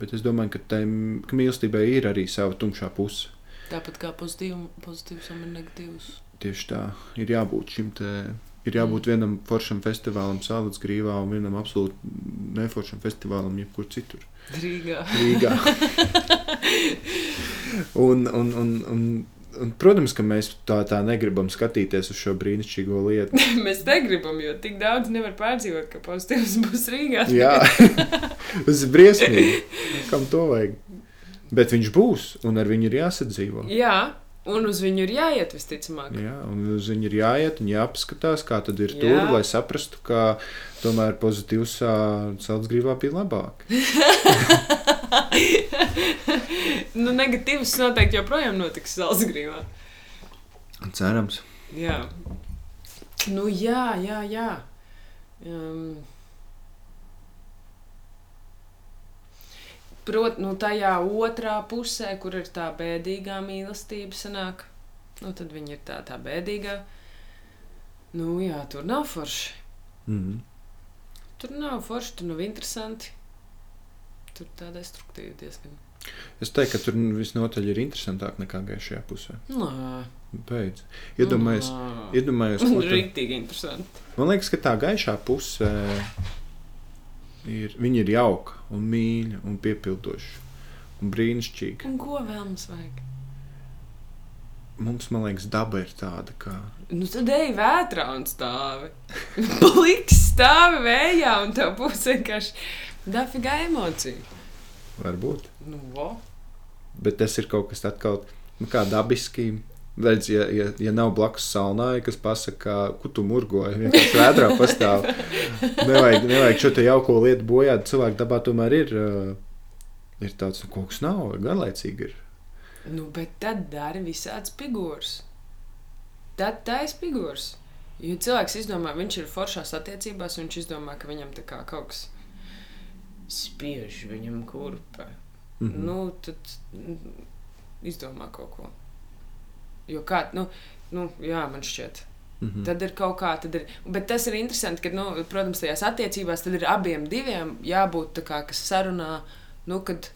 A: Bet es domāju, ka, tai, ka mīlestībai ir arī sava tumšā puse.
B: Tāpat kā pozitīv, pozitīvs un negatīvs.
A: Tieši tā, ir jābūt šim te. Ir jābūt vienam foršam festivālam, Sālas grīvā, un vienam absolūti neforšam festivālam, jebkur citur.
B: Rīgā.
A: Rīgā. un, un, un, un, un, protams, ka mēs tā, tā negribam skatīties uz šo brīnišķīgo lietu.
B: Mēs negribam, jo tik daudz nevar pārdzīvot, ka pozitīvs būs Rīgā.
A: Jā, tas ir briesmīgi. Kam to vajag? Bet viņš būs, un ar viņu ir jāsadzīvo.
B: Jā, un uz viņu ir jāiet visticamāk.
A: Jā, un uz viņu ir jāiet un jāpaskatās, kā tad ir
B: Jā.
A: tur, lai saprastu, ka tomēr pozitīvs sāls grīvā bija labāk.
B: nu, negatīvs noteikti joprojām notiks Salzgrīvā.
A: Cerams.
B: Jā. Nu, jā, jā, jā. Um, Protams, nu, tajā otrā pusē, kur ir tā bēdīgā mīlestība, sanāk, nu, tad viņi ir tā, tā bēdīgā. Nu, jā, tur nav forši.
A: Mm -hmm.
B: Tur nav forši, tur nav interesanti. Tur tā destruktīva diezgan.
A: Es teiktu, ka tur visnotaļ ir interesantāk nekā gaišajā pusē.
B: Nā,
A: Beidz. Iedomājies,
B: nā.
A: iedomājies
B: Man
A: ko
B: ir rīktīgi interesanti.
A: Man liekas, ka tā gaišā puse ir, viņa ir jauka un mīļa un piepildoša un brīnišķīga.
B: Un ko vēl mums vajag?
A: Mums, man liekas, daba ir tāda, ka
B: Nu, tad ej vētrā un stāvi. Pliks stāvi vējā, un tev būs vienkārši dafiga emociju.
A: varbūt.
B: Nu, vo.
A: Bet tas ir kaut kas atkal nu, kā dabiski. Redz, ja, ja, ja nav blakus salnāja, kas pasakā, ko tu murgoji, vienkārši vētrā pastāv. Nevajag, nevajag šo te jauko lietu bojāt. Cilvēku dabā tomēr ir, uh, ir tāds, nu, kaut kas nav, garlaicīgi ir.
B: Nu, bet tad dari visādas figūras. Tad tā ir figūras. Jo cilvēks izdomā, viņš ir foršās attiecībās, un viņš izdomā, ka viņam tā kā kaut kas spiež viņam kurpē. Mm. -hmm. Nu, tad izdomā kaut ko. Jo kā, nu, nu jā, man šķiet.
A: Mhm.
B: Tad ir kaut kā, tad ir. Bet tas ir interesanti, ka, nu, protams, tajās attiecībās tad ir abiem diviem jābūt tā kā, kas sarunā, nu, kad,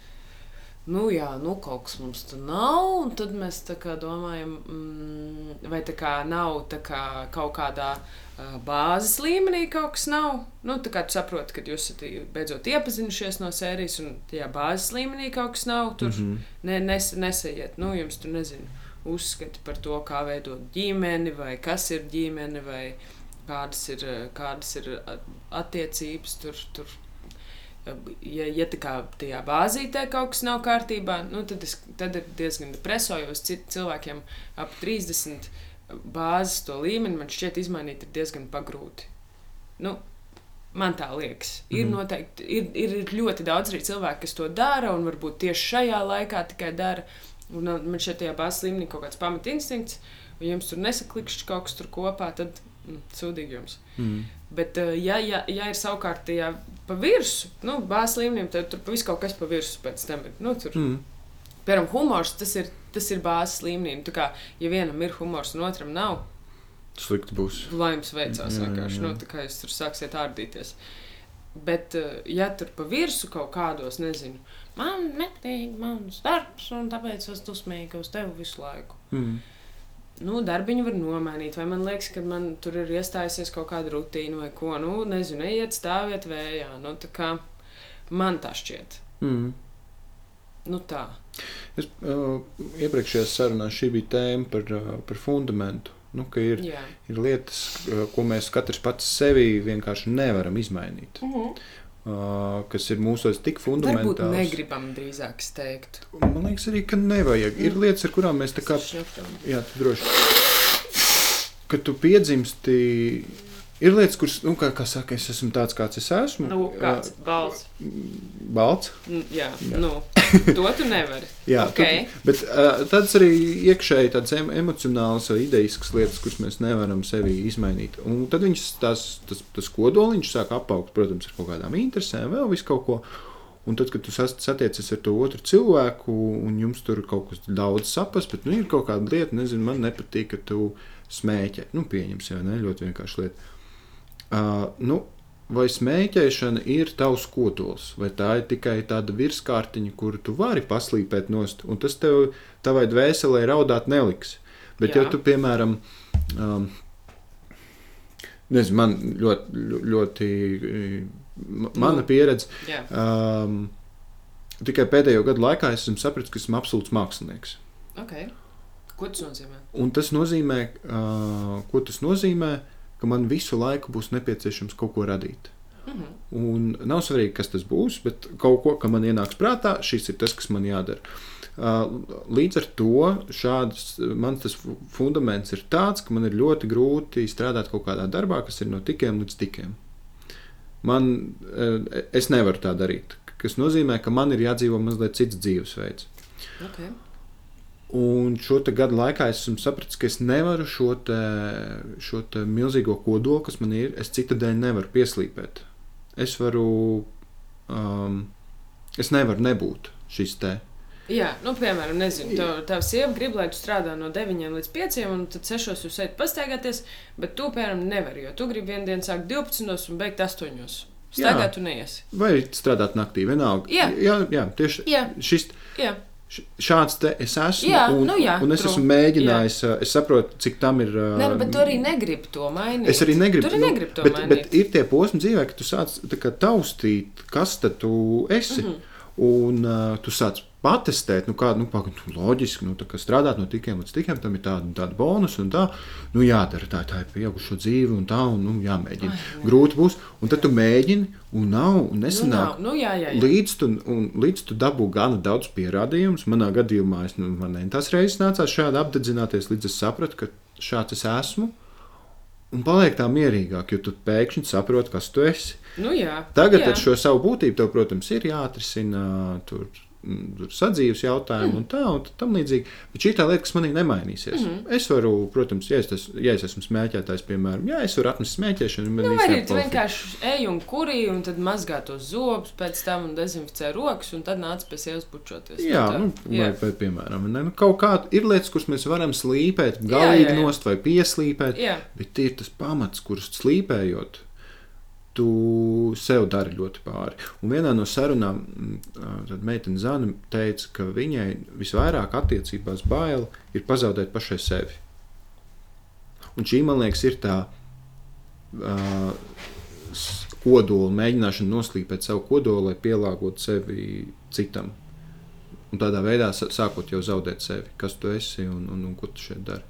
B: nu, jā, nu, kaut kas mums tur nav, un tad mēs tā kā domājam, mm, vai tā kā nav tā kā kaut kādā uh, bāzes līmenī kaut kas nav. Nu, tā kā tu saproti, ka jūs esat beidzot iepazinušies no sērijas, un tajā bāzes līmenī kaut kas nav. Tur mm. -hmm. ne, nes, nesaiet, nu, jums tur nezinu uzskati par to, kā veidot ģimeni, vai kas ir ģimene, vai kādas ir, kādas ir attiecības. Tur, tur. Ja, ja tā kā tajā bāzītē kaut kas nav kārtībā, nu, tad, es, tad ir diezgan depreso, jo uz cit- cilvēkiem ap 30 bāzes to līmeni man šķiet izmainīt ir diezgan pagrūti. Nu, Man tā liekas. Ir,
A: Mhm.
B: noteikti, ir, ir ļoti daudz arī cilvēku, kas to dara, un varbūt tieši šajā laikā tikai dara. Un uh, man šeit tajā bāzes līmenī kaut kāds pamatinstinkts, un jums tur nesaklikšķi kaut kas tur kopā, tad mm, sūdīgi jums.
A: Mm.
B: Bet, uh, ja, ja, ja ir savukārt tajā pa virsmu, nu, bāzes līmenī, tad tur viss kaut kas pa virsmu pēc tam ir. Nu, tur,
A: Mm.
B: piemēram, humors tas ir, tas ir bāzes līmenī. Nu, tā kā, ja vienam ir humors un otram nav,
A: Slikti būs.
B: lai jums veicās
A: Jā,
B: vienkārši.
A: jā.
B: Nu, tā kā jūs tur sāksiet ārdīties. Bet, uh, ja tur pa virsmu kaut kādos, nezinu, man nepatīk mans darbs, un tāpēc es dusmīgi uz tevi visu laiku.
A: Mm.
B: Nu, darbiņu var nomainīt, vai man liekas, ka man tur ir iestājusies kaut kāda rutīna vai ko. Nu, nezinu, neiet stāviet vējā. Nu, tā kā man tā šķiet.
A: Mm.
B: Nu, tā.
A: Es, uh, iepriekšējā sarunā šī bija tēma par, uh, par fundamentu. Nu, ka ir,
B: Jā.
A: ir lietas, uh, ko mēs katrs pats sevi vienkārši nevaram izmainīt.
B: Uh -huh.
A: Uh, kas ir mūsos tik
B: Varbūt
A: fundamentāls.
B: negribam drīzāk es teiktu.
A: Man liekas, arī, ka nevajag. Ir lietas, ar kurām mēs tā kā Jā, tu droši. Kad tu piedzimsti, ir lietas, kuras, nu, kā, kā saka, es esmu tāds, kāds es esmu.
B: Nu, kāds balss.
A: Balts.
B: Mm, Jā,
A: Jā.
B: nu, to tu nevari.
A: Jā,
B: Ok.
A: tu, bet uh, tāds arī iekšēji tādas em emocionālas vai ideiskas lietas, kuras mēs nevaram sevi izmainīt. Un tad viņš tās, tas, tas kodoliņš sāk apaugt, protams, ar kaut kādām interesēm, vēl visu kaut ko. Un tad, kad tu satiecies ar to otru cilvēku, un jums tur kaut kas daudz sapas, bet nu, ir kaut kāda lieta, nezinu, man nepatīk, ka tu smēķē. Nu, pieņemsim, vai ne? Ļoti vienkārši lieta. Uh, nu, vai smēķēšana ir tavs kodols, vai tā ir tikai tāda virskārtiņa, kuru tu vari paslīpēt nost, un tas tev, tavai dvēselē raudāt neliks. Bet,
B: Jā.
A: ja tu, piemēram, um, nezinu, man ļoti, ļoti ma- mana
B: Nu.
A: pieredze,
B: Jā.
A: um, tikai pēdējo gadu laikā es esmu sapratis, ka esmu absolūts mākslinieks.
B: Ok. Ko tas nozīmē?
A: Un tas nozīmē, uh, ko tas nozīmē, ka man visu laiku būs nepieciešams kaut ko radīt.
B: Mhm.
A: Un nav svarīgi, kas tas būs, bet kaut ko, kas man ienāks prātā, šis ir tas, kas man jādara. Uh, Līdz ar to šāds, man tas fu- fundaments ir tāds, ka man ir ļoti grūti strādāt kaut kādā darbā, kas ir no tikiem līdz tikiem. Man, uh, es nevaru tā darīt. Tas nozīmē, ka man ir jādzīvo mazliet cits dzīvesveids.
B: Ok.
A: Un šo gadu laikā es esmu sapratis, ka es nevaru šo, te, šo te milzīgo kodolu, kas man ir, es citu dēļ nevaru pieslīpēt. Es varu, um, es nevaru nebūt šis te.
B: Jā, nu, piemēram, nezinu, tev, tev sieva grib, lai tu strādā no 9 līdz 5, un tad 6 jūs ejat pastaigāties, bet tu, piemēram, nevari, jo tu gribi vienu dienu sākt 12 un beigt 8. Staigāt tu neiesi.
A: Vai strādāt naktī, vienalga.
B: Jā.
A: jā, jā tieši
B: Jā.
A: šis.
B: Jā,
A: Šāds te es esmu.
B: Jā,
A: un,
B: nu jā,
A: un es esmu mēģinājis, uh, es saprotu, cik tam ir.
B: Nē, nu, bet tu arī negribi to mainīt.
A: Es arī negribu
B: Tu arī negribi to
A: bet,
B: mainīt.
A: bet ir tie posmi dzīvē, ka tu sāc kā taustīt, kas tad tu esi. Mm. -hmm. Un uh, tu sāc patestēt, nu, kāda nu, nu, loģiski, nu, tā kā strādāt no tikiem līdz tikiem, tam ir tāda, tāda bonus un tā. Nu, jādara tā, tā ir pieaugušo dzīve un tā, un nu, jāmēģina.
B: Ai,
A: Grūti būs, un tad tu mēģini, un nav, un
B: Nu,
A: nesanāk.
B: nav. Nu, jā, jā, jā.
A: Līdz tu, un, līdz tu dabū gana daudz pierādījumus, manā gadījumā es, nu, man tās reizes nācās šādi apdedzināties, līdz es sapratu, ka šāds es esmu. Un paliek tā mierīgāk, jo tu pēkšņi saproti, kas tu esi.
B: Nu, jā.
A: Tagad
B: jā.
A: ar šo savu būtību, tev, protams, ir jāatrisina tur, mm, tur sadzīves jautājumi mm. un tā, un tam līdzīgi. Bet šī tā lieta, kas manī nemainīsies. Mm. Es varu, protams, ja es, tas, ja es esmu smēķētājs, piemēram, jā, es varu atmest smēķēšanu.
B: Nu,
A: viss
B: arī tu vienkārši ej un kurī, un tad mazgā tos zobus, pēc tam dezinficē rokas, un tad nāc pie sevis pučoties.
A: Jā, nu, vai,
B: jā.
A: vai piemēram, ne, nu, kaut kāda ir lietas, kuras mēs varam slīpēt,
B: Jā,
A: galīgi
B: jā, jā.
A: nost vai pieslīpēt.
B: jā.
A: Bet ir tas pamats, kurus slīpējot, tu sev dari ļoti pāri. Un vienā no sarunām mm, meitene Zana teica, ka viņai visvairāk attiecībās bail ir pazaudēt pašai sevi. Un šī, man liekas, ir tā uh, kodola mēģināšana noslīpēt savu kodolu, lai pielāgotu sevi citam. Un tādā veidā sākot jau zaudēt sevi, kas tu esi un, un, un ko tu šeit dari.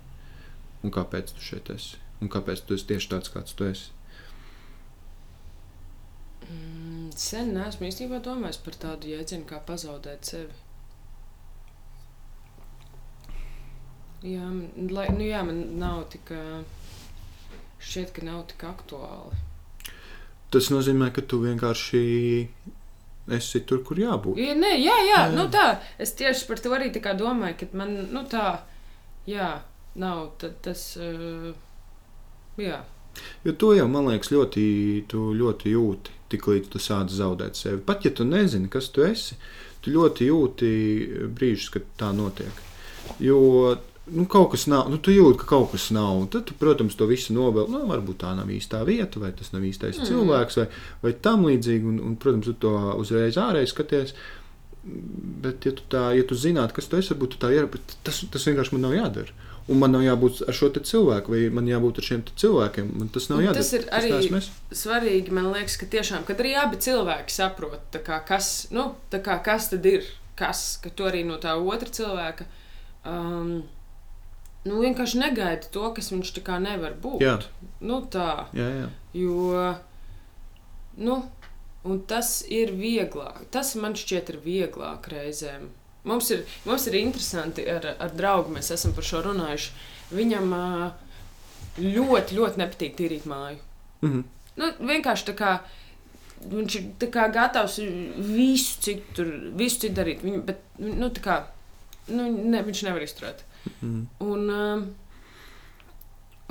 A: Un kāpēc tu šeit esi? Un kāpēc tu esi tieši tāds, kāds tu esi?
B: Mm, Sen neesmu īstenībā domājis par tādu jēdzienu, kā pazaudēt sevi. Jā, man, lai, nu jā, man nav tik. Šķiet, ka nav tik aktuāli.
A: Tas nozīmē, ka tu vienkārši esi tur, kur jābūt.
B: Ja, nē, jā, jā, jā, nu tā. Es tieši par to arī domāju, ka man, nu tā, jā, nav tad tas. Uh, jā,
A: Jo to jau, man liekas, ļoti, ļoti jūti, tik līdz tu sāc zaudēt sevi. Pat ja tu nezini, kas tu esi, tu ļoti jūti brīžus, kad tā notiek. Jo nu, kaut kas nav, nu, tu jūti, ka kaut kas nav. un Tad, tu, protams, to visu novēl. Nu, varbūt tā nav īstā vieta, vai tas nav īstais mm. cilvēks, vai, vai tam līdzīgi. Un, un, protams, tu to uzreiz ārēji skaties. Bet, ja tu, tā, ja tu zinātu, kas tu esi, varbūt tu tā bet tas, tas vienkārši man nav jādara. Un man nav jābūt ar šo cilvēku, vai man jābūt ar šiem cilvēkiem. Man tas nav
B: Un
A: jādara.
B: tas ir arī
A: es.
B: svarīgi. Man liekas, ka tiešām, kad arī abi cilvēki saprot, kā, kas, nu, kā, kas tad ir, kas, ka tu arī no tā otra cilvēka um, nu, vienkārši negaidi to, kas viņš tā kā nevar būt.
A: Jā.
B: Nu, tā,
A: Jā, jā.
B: jo nu, un tas ir vieglāk. Tas man šķiet ir vieglāk reizēm. Mums ir, mums ir interesanti ar, ar draugu, mēs esam par šo runājuši. Viņam ļoti, ļoti nepatīk tīrīt māju.
A: Mhm.
B: Nu, vienkārši tā kā viņš ir kā gatavs visu citu, tur, visu citu darīt. Viņu, bet, nu, kā, nu, ne, viņš nevar izturēt.
A: Mhm.
B: Un, um,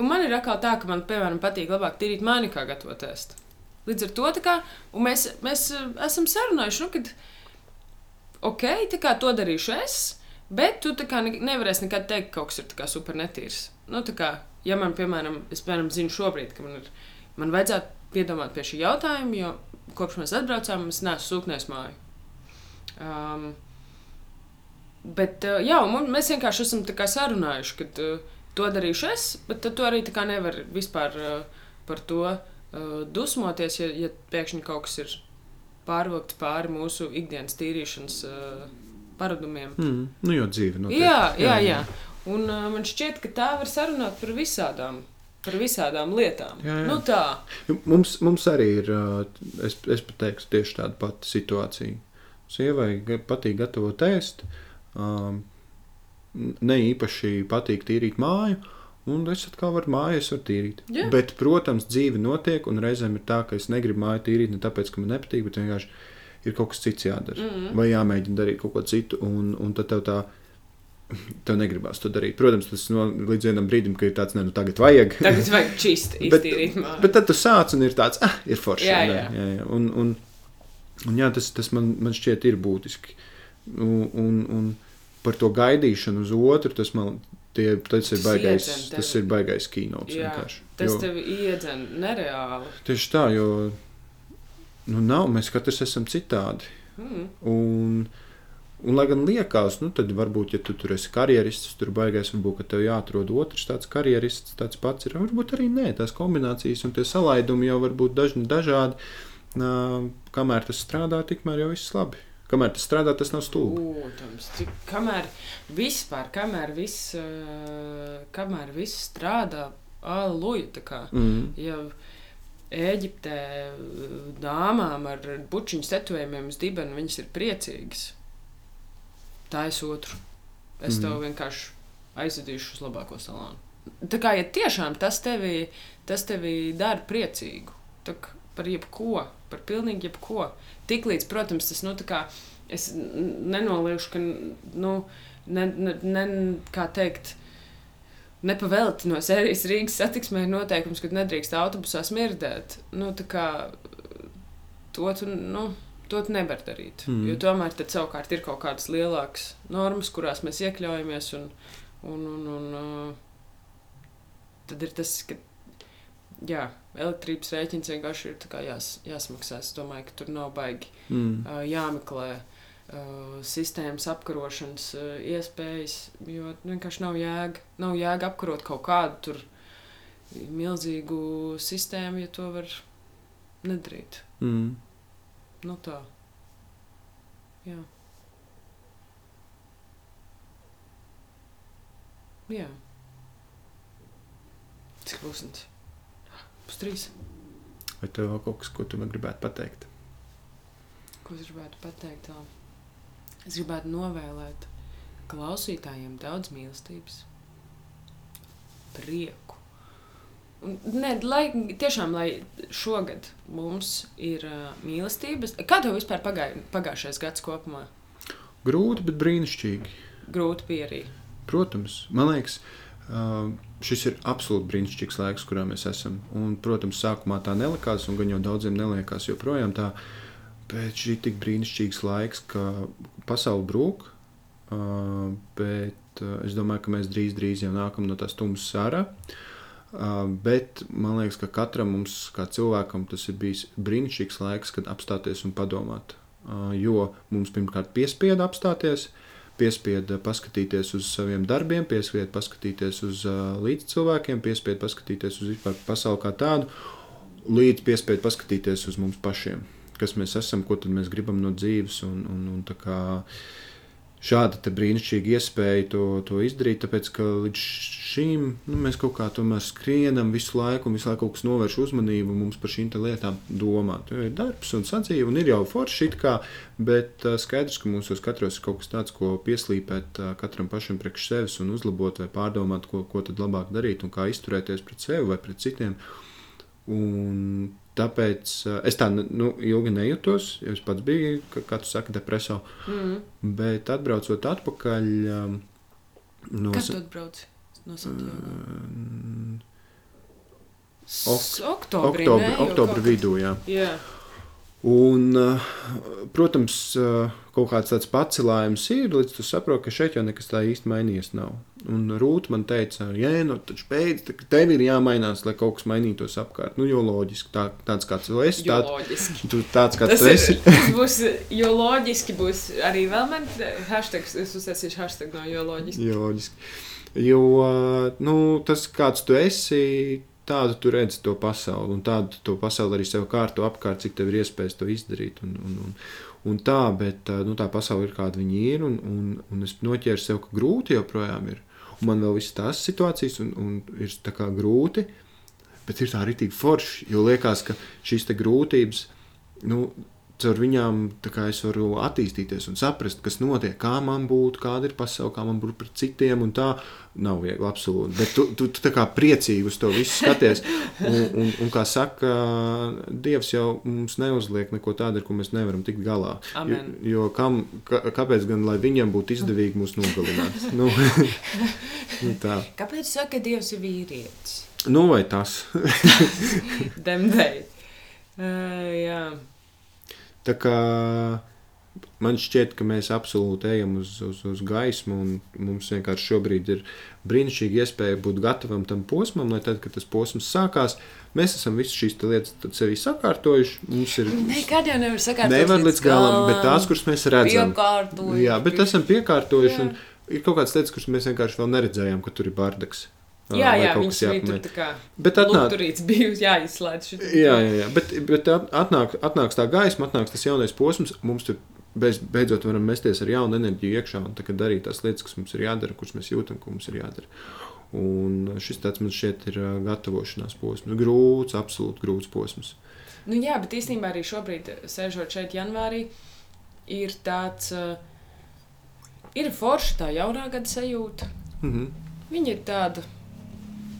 B: un man ir atkal tā, ka man, piemēram, patīk labāk tīrīt māju nekā gatavot ēst. Līdz ar to kā, mēs, mēs uh, esam sarunājuši, nu, kad ok, tā kā to darīšu es. Bet tu kā ne, nevarēsi nekad teikt, ka kaut kas ir super netīrs. Nu, kā, ja man, piemēram, es piemēram, zinu šobrīd, ka man, ir, man vajadzētu piedomāt pie šī jautājuma, jo kopš mēs atbraucām, es neesmu sūknējis māju. Um, bet, uh, jā, mun- mēs vienkārši esam sarunājuši, ka uh, to darīšu es, bet tu arī nevari vispār uh, par to uh, dusmoties, ja, ja pēkšņi kaut kas ir pārvilkts pāri mūsu ikdienas tīrīšanas uh, paradumiem.
A: Mm. Nu, jo dzīve notiek.
B: Jā, jā, jā. Un uh, man šķiet, ka tā var sarunāt par visādām, par visādām lietām.
A: Jā, jā.
B: Nu, tā.
A: Mums, mums arī ir, ā, es, es teiktu, tieši tāda pati situācija. Sievai patīk gatavot ēst, um, ne īpaši patīk tīrīt māju, un es atkal varu māju, es varu tīrīt.
B: Jā.
A: Bet, protams, dzīve notiek, un reizēm ir tā, ka es negribu māju tīrīt ne tāpēc, ka man nepatīk, bet vienkārši ir kaut kas cits jādara. Mm -hmm. Vai jāmēģina darīt kaut ko citu, un, un tad tev tā. Tev negribās to darīt. Protams, tas no, līdz vienam brīdim, ka ir tāds, ne, nu tagad vajag.
B: Tagad vajag čist
A: Bet,
B: iztīrīt māju.
A: bet tad tu sāc un ir tāds, ah, ir forši.
B: Jā, jā.
A: jā, jā. Un, un, un jā, tas, tas man, man šķiet ir būtiski. Un, un, un par to gaidīšanu uz otru, tas man tie, tas ir
B: tevi.
A: tas ir baigais kinots
B: Jā, tas
A: Jo-
B: tev iedzen nereāli.
A: Tieši tā, jo nu, nav, mēs katrs esam citādi.
B: Mm.
A: Un, un, lai gan liekas, nu, tad varbūt, ja tu tur esi karjerists, tur baigais, varbūt ka tev jāatrod otrs tāds karjerists, tāds pats ir. Varbūt arī nē, tās kombinācijas un tie salaidumi jau var būt dažni dažādi. Nā, kamēr tas strādā, tikmēr jau viss labi. Kamēr tas strādā, tas nav stulbi.
B: Protams, cik, kamēr vispār, kamēr viss, uh, kamēr viss strādā, aluja, tā kā,
A: Mm.
B: ja Ēģiptē dāmām ar bučiņu setujumiem uz dibena, viņas ir priecīgas. Tā es otru. Es tev vienkārši aizvedīšu uz labāko salānu. Tā kā, ja tiešām tas tevi, tas tevi dara priecīgu, tak par jebko, par pilnīgi jebko. Tiklīdz, protams, tas, nu, kā es nenolieku, ka, nu, ne, ne, ne, kā teikt, nepavēlti no sērijas Rīgas satiksmē ir noteikums, ka nedrīkst autobusā smirdēt. Nu, tā kā to tu, nu, to tu nevar darīt. Mm. Jo tomēr tad savukārt ir kaut kādas lielākas normas, kurās mēs iekļaujamies. Un, un, un, un, uh, tad ir tas, ka jā, elektrības rēķins vienkārši ir kā jās, jāsmaksā. Es domāju, ka tur nav baigi
A: Mm.
B: uh, jāmeklē uh, sistēmas apkarošanas uh, iespējas, jo vienkārši nav jēga. Nav jēga apkarot kaut kādu tur milzīgu sistēmu, ja to var nedarīt.
A: Mm.
B: Nu tā. Jā. Jā. Cik klusums? Pustrīs.
A: Vai tev vēl kaut kas, ko tu gribētu pateikt?
B: Ko es gribētu pateikt? Es gribētu novēlēt klausītājiem daudz mīlestības, prieku. Ne, lai, tiešām, lai šogad mums ir uh, mīlestības. Kā tev vispār pagāja, pagājušais gads kopumā?
A: Grūti, bet brīnišķīgi.
B: Grūti bija arī.
A: Protams, man liekas, ā, šis ir absolūti brīnišķīgs laiks, kurā mēs esam. Un, protams, sākumā tā nelikās, un gan jau daudziem neliekās joprojām tā. Bet šī ir tik brīnišķīgs laiks, ka pasaule brūk. Bet es domāju, ka mēs drīz, drīz jau nākam no tās tumsas ārā. Bet man liekas, ka katram mums, kā cilvēkam, tas ir bijis brīnišķīgs laiks, kad apstāties un padomāt. Jo mums pirmkārt piespieda apstāties, piespieda paskatīties uz saviem darbiem, piespieda paskatīties uz uh, līdzcilvēkiem, piespieda paskatīties uz vispār pasauli kā tādu, līdz piespieda paskatīties uz mums pašiem, kas mēs esam, ko mēs gribam no dzīves. Un, un, un šāda brīnišķīga iespēja to, to izdarīt, tāpēc ka līdz šim nu, mēs kaut kā tomēr skrienam visu laiku, un visu laiku kaut kas novērš uzmanību mums par šīm lietām domāt. Jo ir darbs un sadzīve, un ir jau forši it kā, bet skaidrs, ka mūsos katros ir kaut kas tāds, ko pieslīpēt katram pašam priekš sevis un uzlabot vai pārdomāt, ko, ko tad labāk darīt un kā izturēties pret sevi vai pret citiem. Un tāpēc uh, es tā nu, ilgi nejūtos. Es pats biju, ka, kā tu saki, depresā. Mm. Bet atbraucot atpakaļ. Um, no,
B: Kad tu atbrauc no Santiago?
A: ok-
B: Oktobrī,
A: oktobra,
B: ne? Kad.
A: vidū. Jā.
B: Jā.
A: Un, uh, protams, uh, kaut kāds tāds pacelājums ir, līdz tu saproti, ka šeit jau nekas tā īsti mainījies. Nav. Un Rūta man teica, ja nu taču beidz, tā, tev ir jāmainās, lai kaut kas mainītos apkārt. Nu, jo loģiski, tā, tāds kāds tu esi.
B: Jo
A: Tā,
B: loģiski.
A: tu, tāds kāds
B: Tas,
A: tu
B: ir,
A: esi.
B: tas būs, jo loģiski būs arī vēl man hashtags, es uztaisīšu hashtag no jo loģiski.
A: Jo, loģiski. jo nu, tas, kāds tu esi, tādu tu redzi to pasauli, un tādu to pasauli arī sev kārto apkārt, cik tev ir iespējas to izdarīt. Un, un, un, un tā, bet nu, tā pasaule ir kāda viņa ir, un, un, un es noķēru sev, ka grūti joprojām ir. Un man vēl visas tās situācijas, un, un ir grūti, bet ir tā arī forši, jo liekas, ka šīs grūtības. Nu, Caur viņām es varu attīstīties un saprast, kas notiek, kā man būtu, kāda ir pasaule, kā man būtu pret citiem. un Tā nav viegli, absolūti. Bet tu, tu, tu tā kā priecīgi uz to visu skaties. Un, un, un kā saka, Dievs jau mums neuzliek neko tādu, ar ko mēs nevaram tikt galā.
B: Amen.
A: Jo, jo kam, kā, kāpēc gan lai viņam būtu izdevīgi mūs nogalināt? Nu, nu tā.
B: Kāpēc saka, ka Dievs ir vīrietis?
A: Nu, vai tas?
B: Demdei. Uh, jā.
A: Tā kā man šķiet, ka mēs absolūti ejam uz, uz, uz gaismu, un mums vienkārši šobrīd ir brīnišķīga iespēja būt gatavam tam posmam, lai tad, kad tas posms sākās, mēs esam visas šīs lietas sevi sakārtojuši. Mums ir
B: Nekad jau nevar sakārtot.
A: nevar līdz galam, bet tās, kuras mēs redzam,
B: Piekārtojuši.
A: jā, bet esam piekārtojuši, un ir kaut kādas lietas, kuras mēs vienkārši vēl neredzējām, ka tur ir bardaks.
B: Jā, jā, viņš bija tur tā kā.
A: Bet atnāk-
B: Luturīts bija jāizslēdz. šitam.
A: Jā, jā, jā. bet, bet at- atnāk, atnāks tā gaisma, atnāks tas jaunais posms. Mums tur bez, beidzot varam mesties ar jaunu enerģiju iekšā un tā darīt tās lietas, kas mums ir jādara, kuras mēs jūtam, ko mums ir jādara. Un šis tāds man šķiet ir gatavošanās posms. Grūts, absolūti grūts posms.
B: Nu, jā, bet īstenībā arī šobrīd, sēžot šeit, janvārī, ir tāds. Ir forša tā jaunā gada sajūta.
A: Mhm.
B: Viņa ir tāda,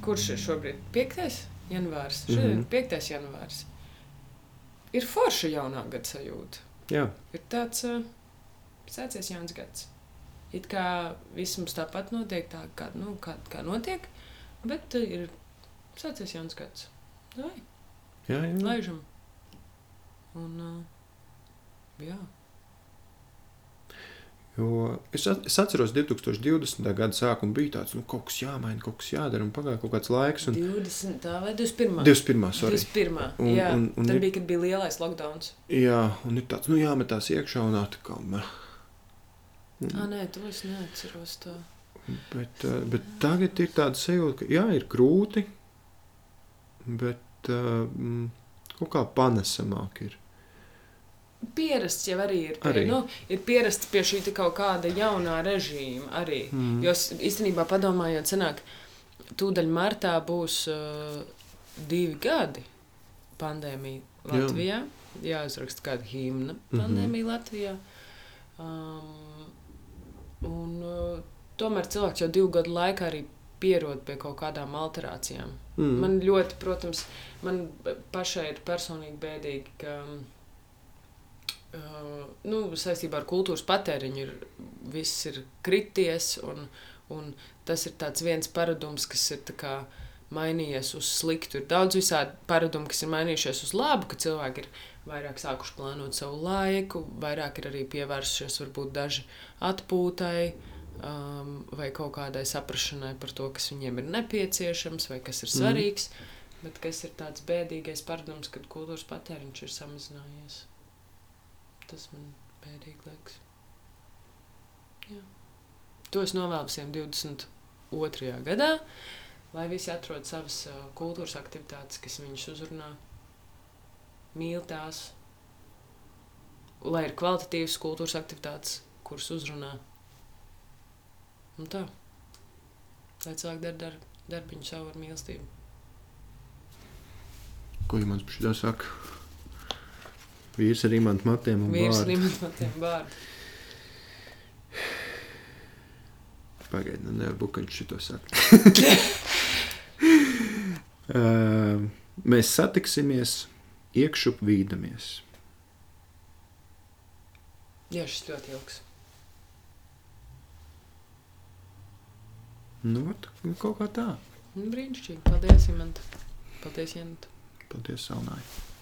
B: kurš ir šobrīd 5. janvārs. Šodien ir
A: Mhm.
B: 5. janvārs. Ir forša jaunā gada sajūta.
A: Jā,
B: Ir tāds uh, sācies jauns gads. It kā viss mums tāpat notiek, tā kā, nu, kā, kā notiek, bet uh, ir sācies jauns gads. Lai,
A: jā, jā.
B: laižam. Un, uh, jā.
A: Jo es, at, es atceros, 2020. gada sākumu bija tāds, nu, kaut kas jāmaina, kaut kas jādara, un pagāja kaut kāds laiks. Un
B: 20. vai 21.
A: 21. sorry.
B: 21.
A: Un-
B: jā,
A: un- un
B: tad
A: ir-
B: bija, kad bija lielais lockdown.
A: Jā, un ir tāds, nu, jāmetās iekšā un atkal. meh.
B: Ah, nē, to es neatceros. Tā.
A: Bet, eh, bet tagad ir tāda sajūta, ka jā, ir grūti, bet uh, mm, kaut kā panesamāk ir.
B: Pierasts jau arī ir. Pie,
A: Arī.
B: Nu, ir pierasts pie šī kaut kāda jaunā režīma arī. Mm. Jo īstenībā padomājot, senāk, tūdaļ martā būs uh, divi gadi pandēmija Latvijā. Jā. Jāuzraksta kāda himna pandēmija mm -hmm. Latvijā. Um, un, uh, tomēr cilvēks jau divu gadu laikā arī pierod pie kaut kādām alterācijām. Mm. Man ļoti, protams, man pašai ir personīgi bēdīgi, ka uh, nu, saistībā ar kultūras patēriņu ir, viss ir krities. Un, un tas ir viens paradums, kas ir kā mainījies uz sliktu. Ir daudz visādi paradumu, kas ir mainījušies uz labu, ka cilvēki ir vairāk sākuši plānot savu laiku, vairāk ir arī pievērsušies varbūt daži atpūtai. Um, vai kaut kādai saprašanai par to, kas viņiem ir nepieciešams, vai kas ir svarīgs. Mm. Bet kas ir tāds bēdīgais paradums, kad kultūras patēriņš ir samazinājies? Tas man bēdīgi liekas. Jā. To es novēlu visiem 22. gadā, lai visi atrod savas kultūras aktivitātes, kas viņus uzrunā, mīl tās, lai ir kvalitatīvas kultūras aktivitātes, kuras uzrunā. Un tā. Lai cilvēki dara dar, darbiņu savu ar mīlestību.
A: Ko jau mans šitā saka? Vīrs ar imantu matiem un
B: Vīrs
A: vārdu.
B: arī man patiem vārdu.
A: Pagaidiet, nu nevar būt, ka viņš šito saka. uh, mēs satiksimies, iekšup vīdamies.
B: Jā, šis ļoti ilgs.
A: Nu, vat, kaut kā tā.
B: Nu, Brīnišķīgi. Paldies, Imants. Paldies, Janta.
A: Paldies, Salnāji.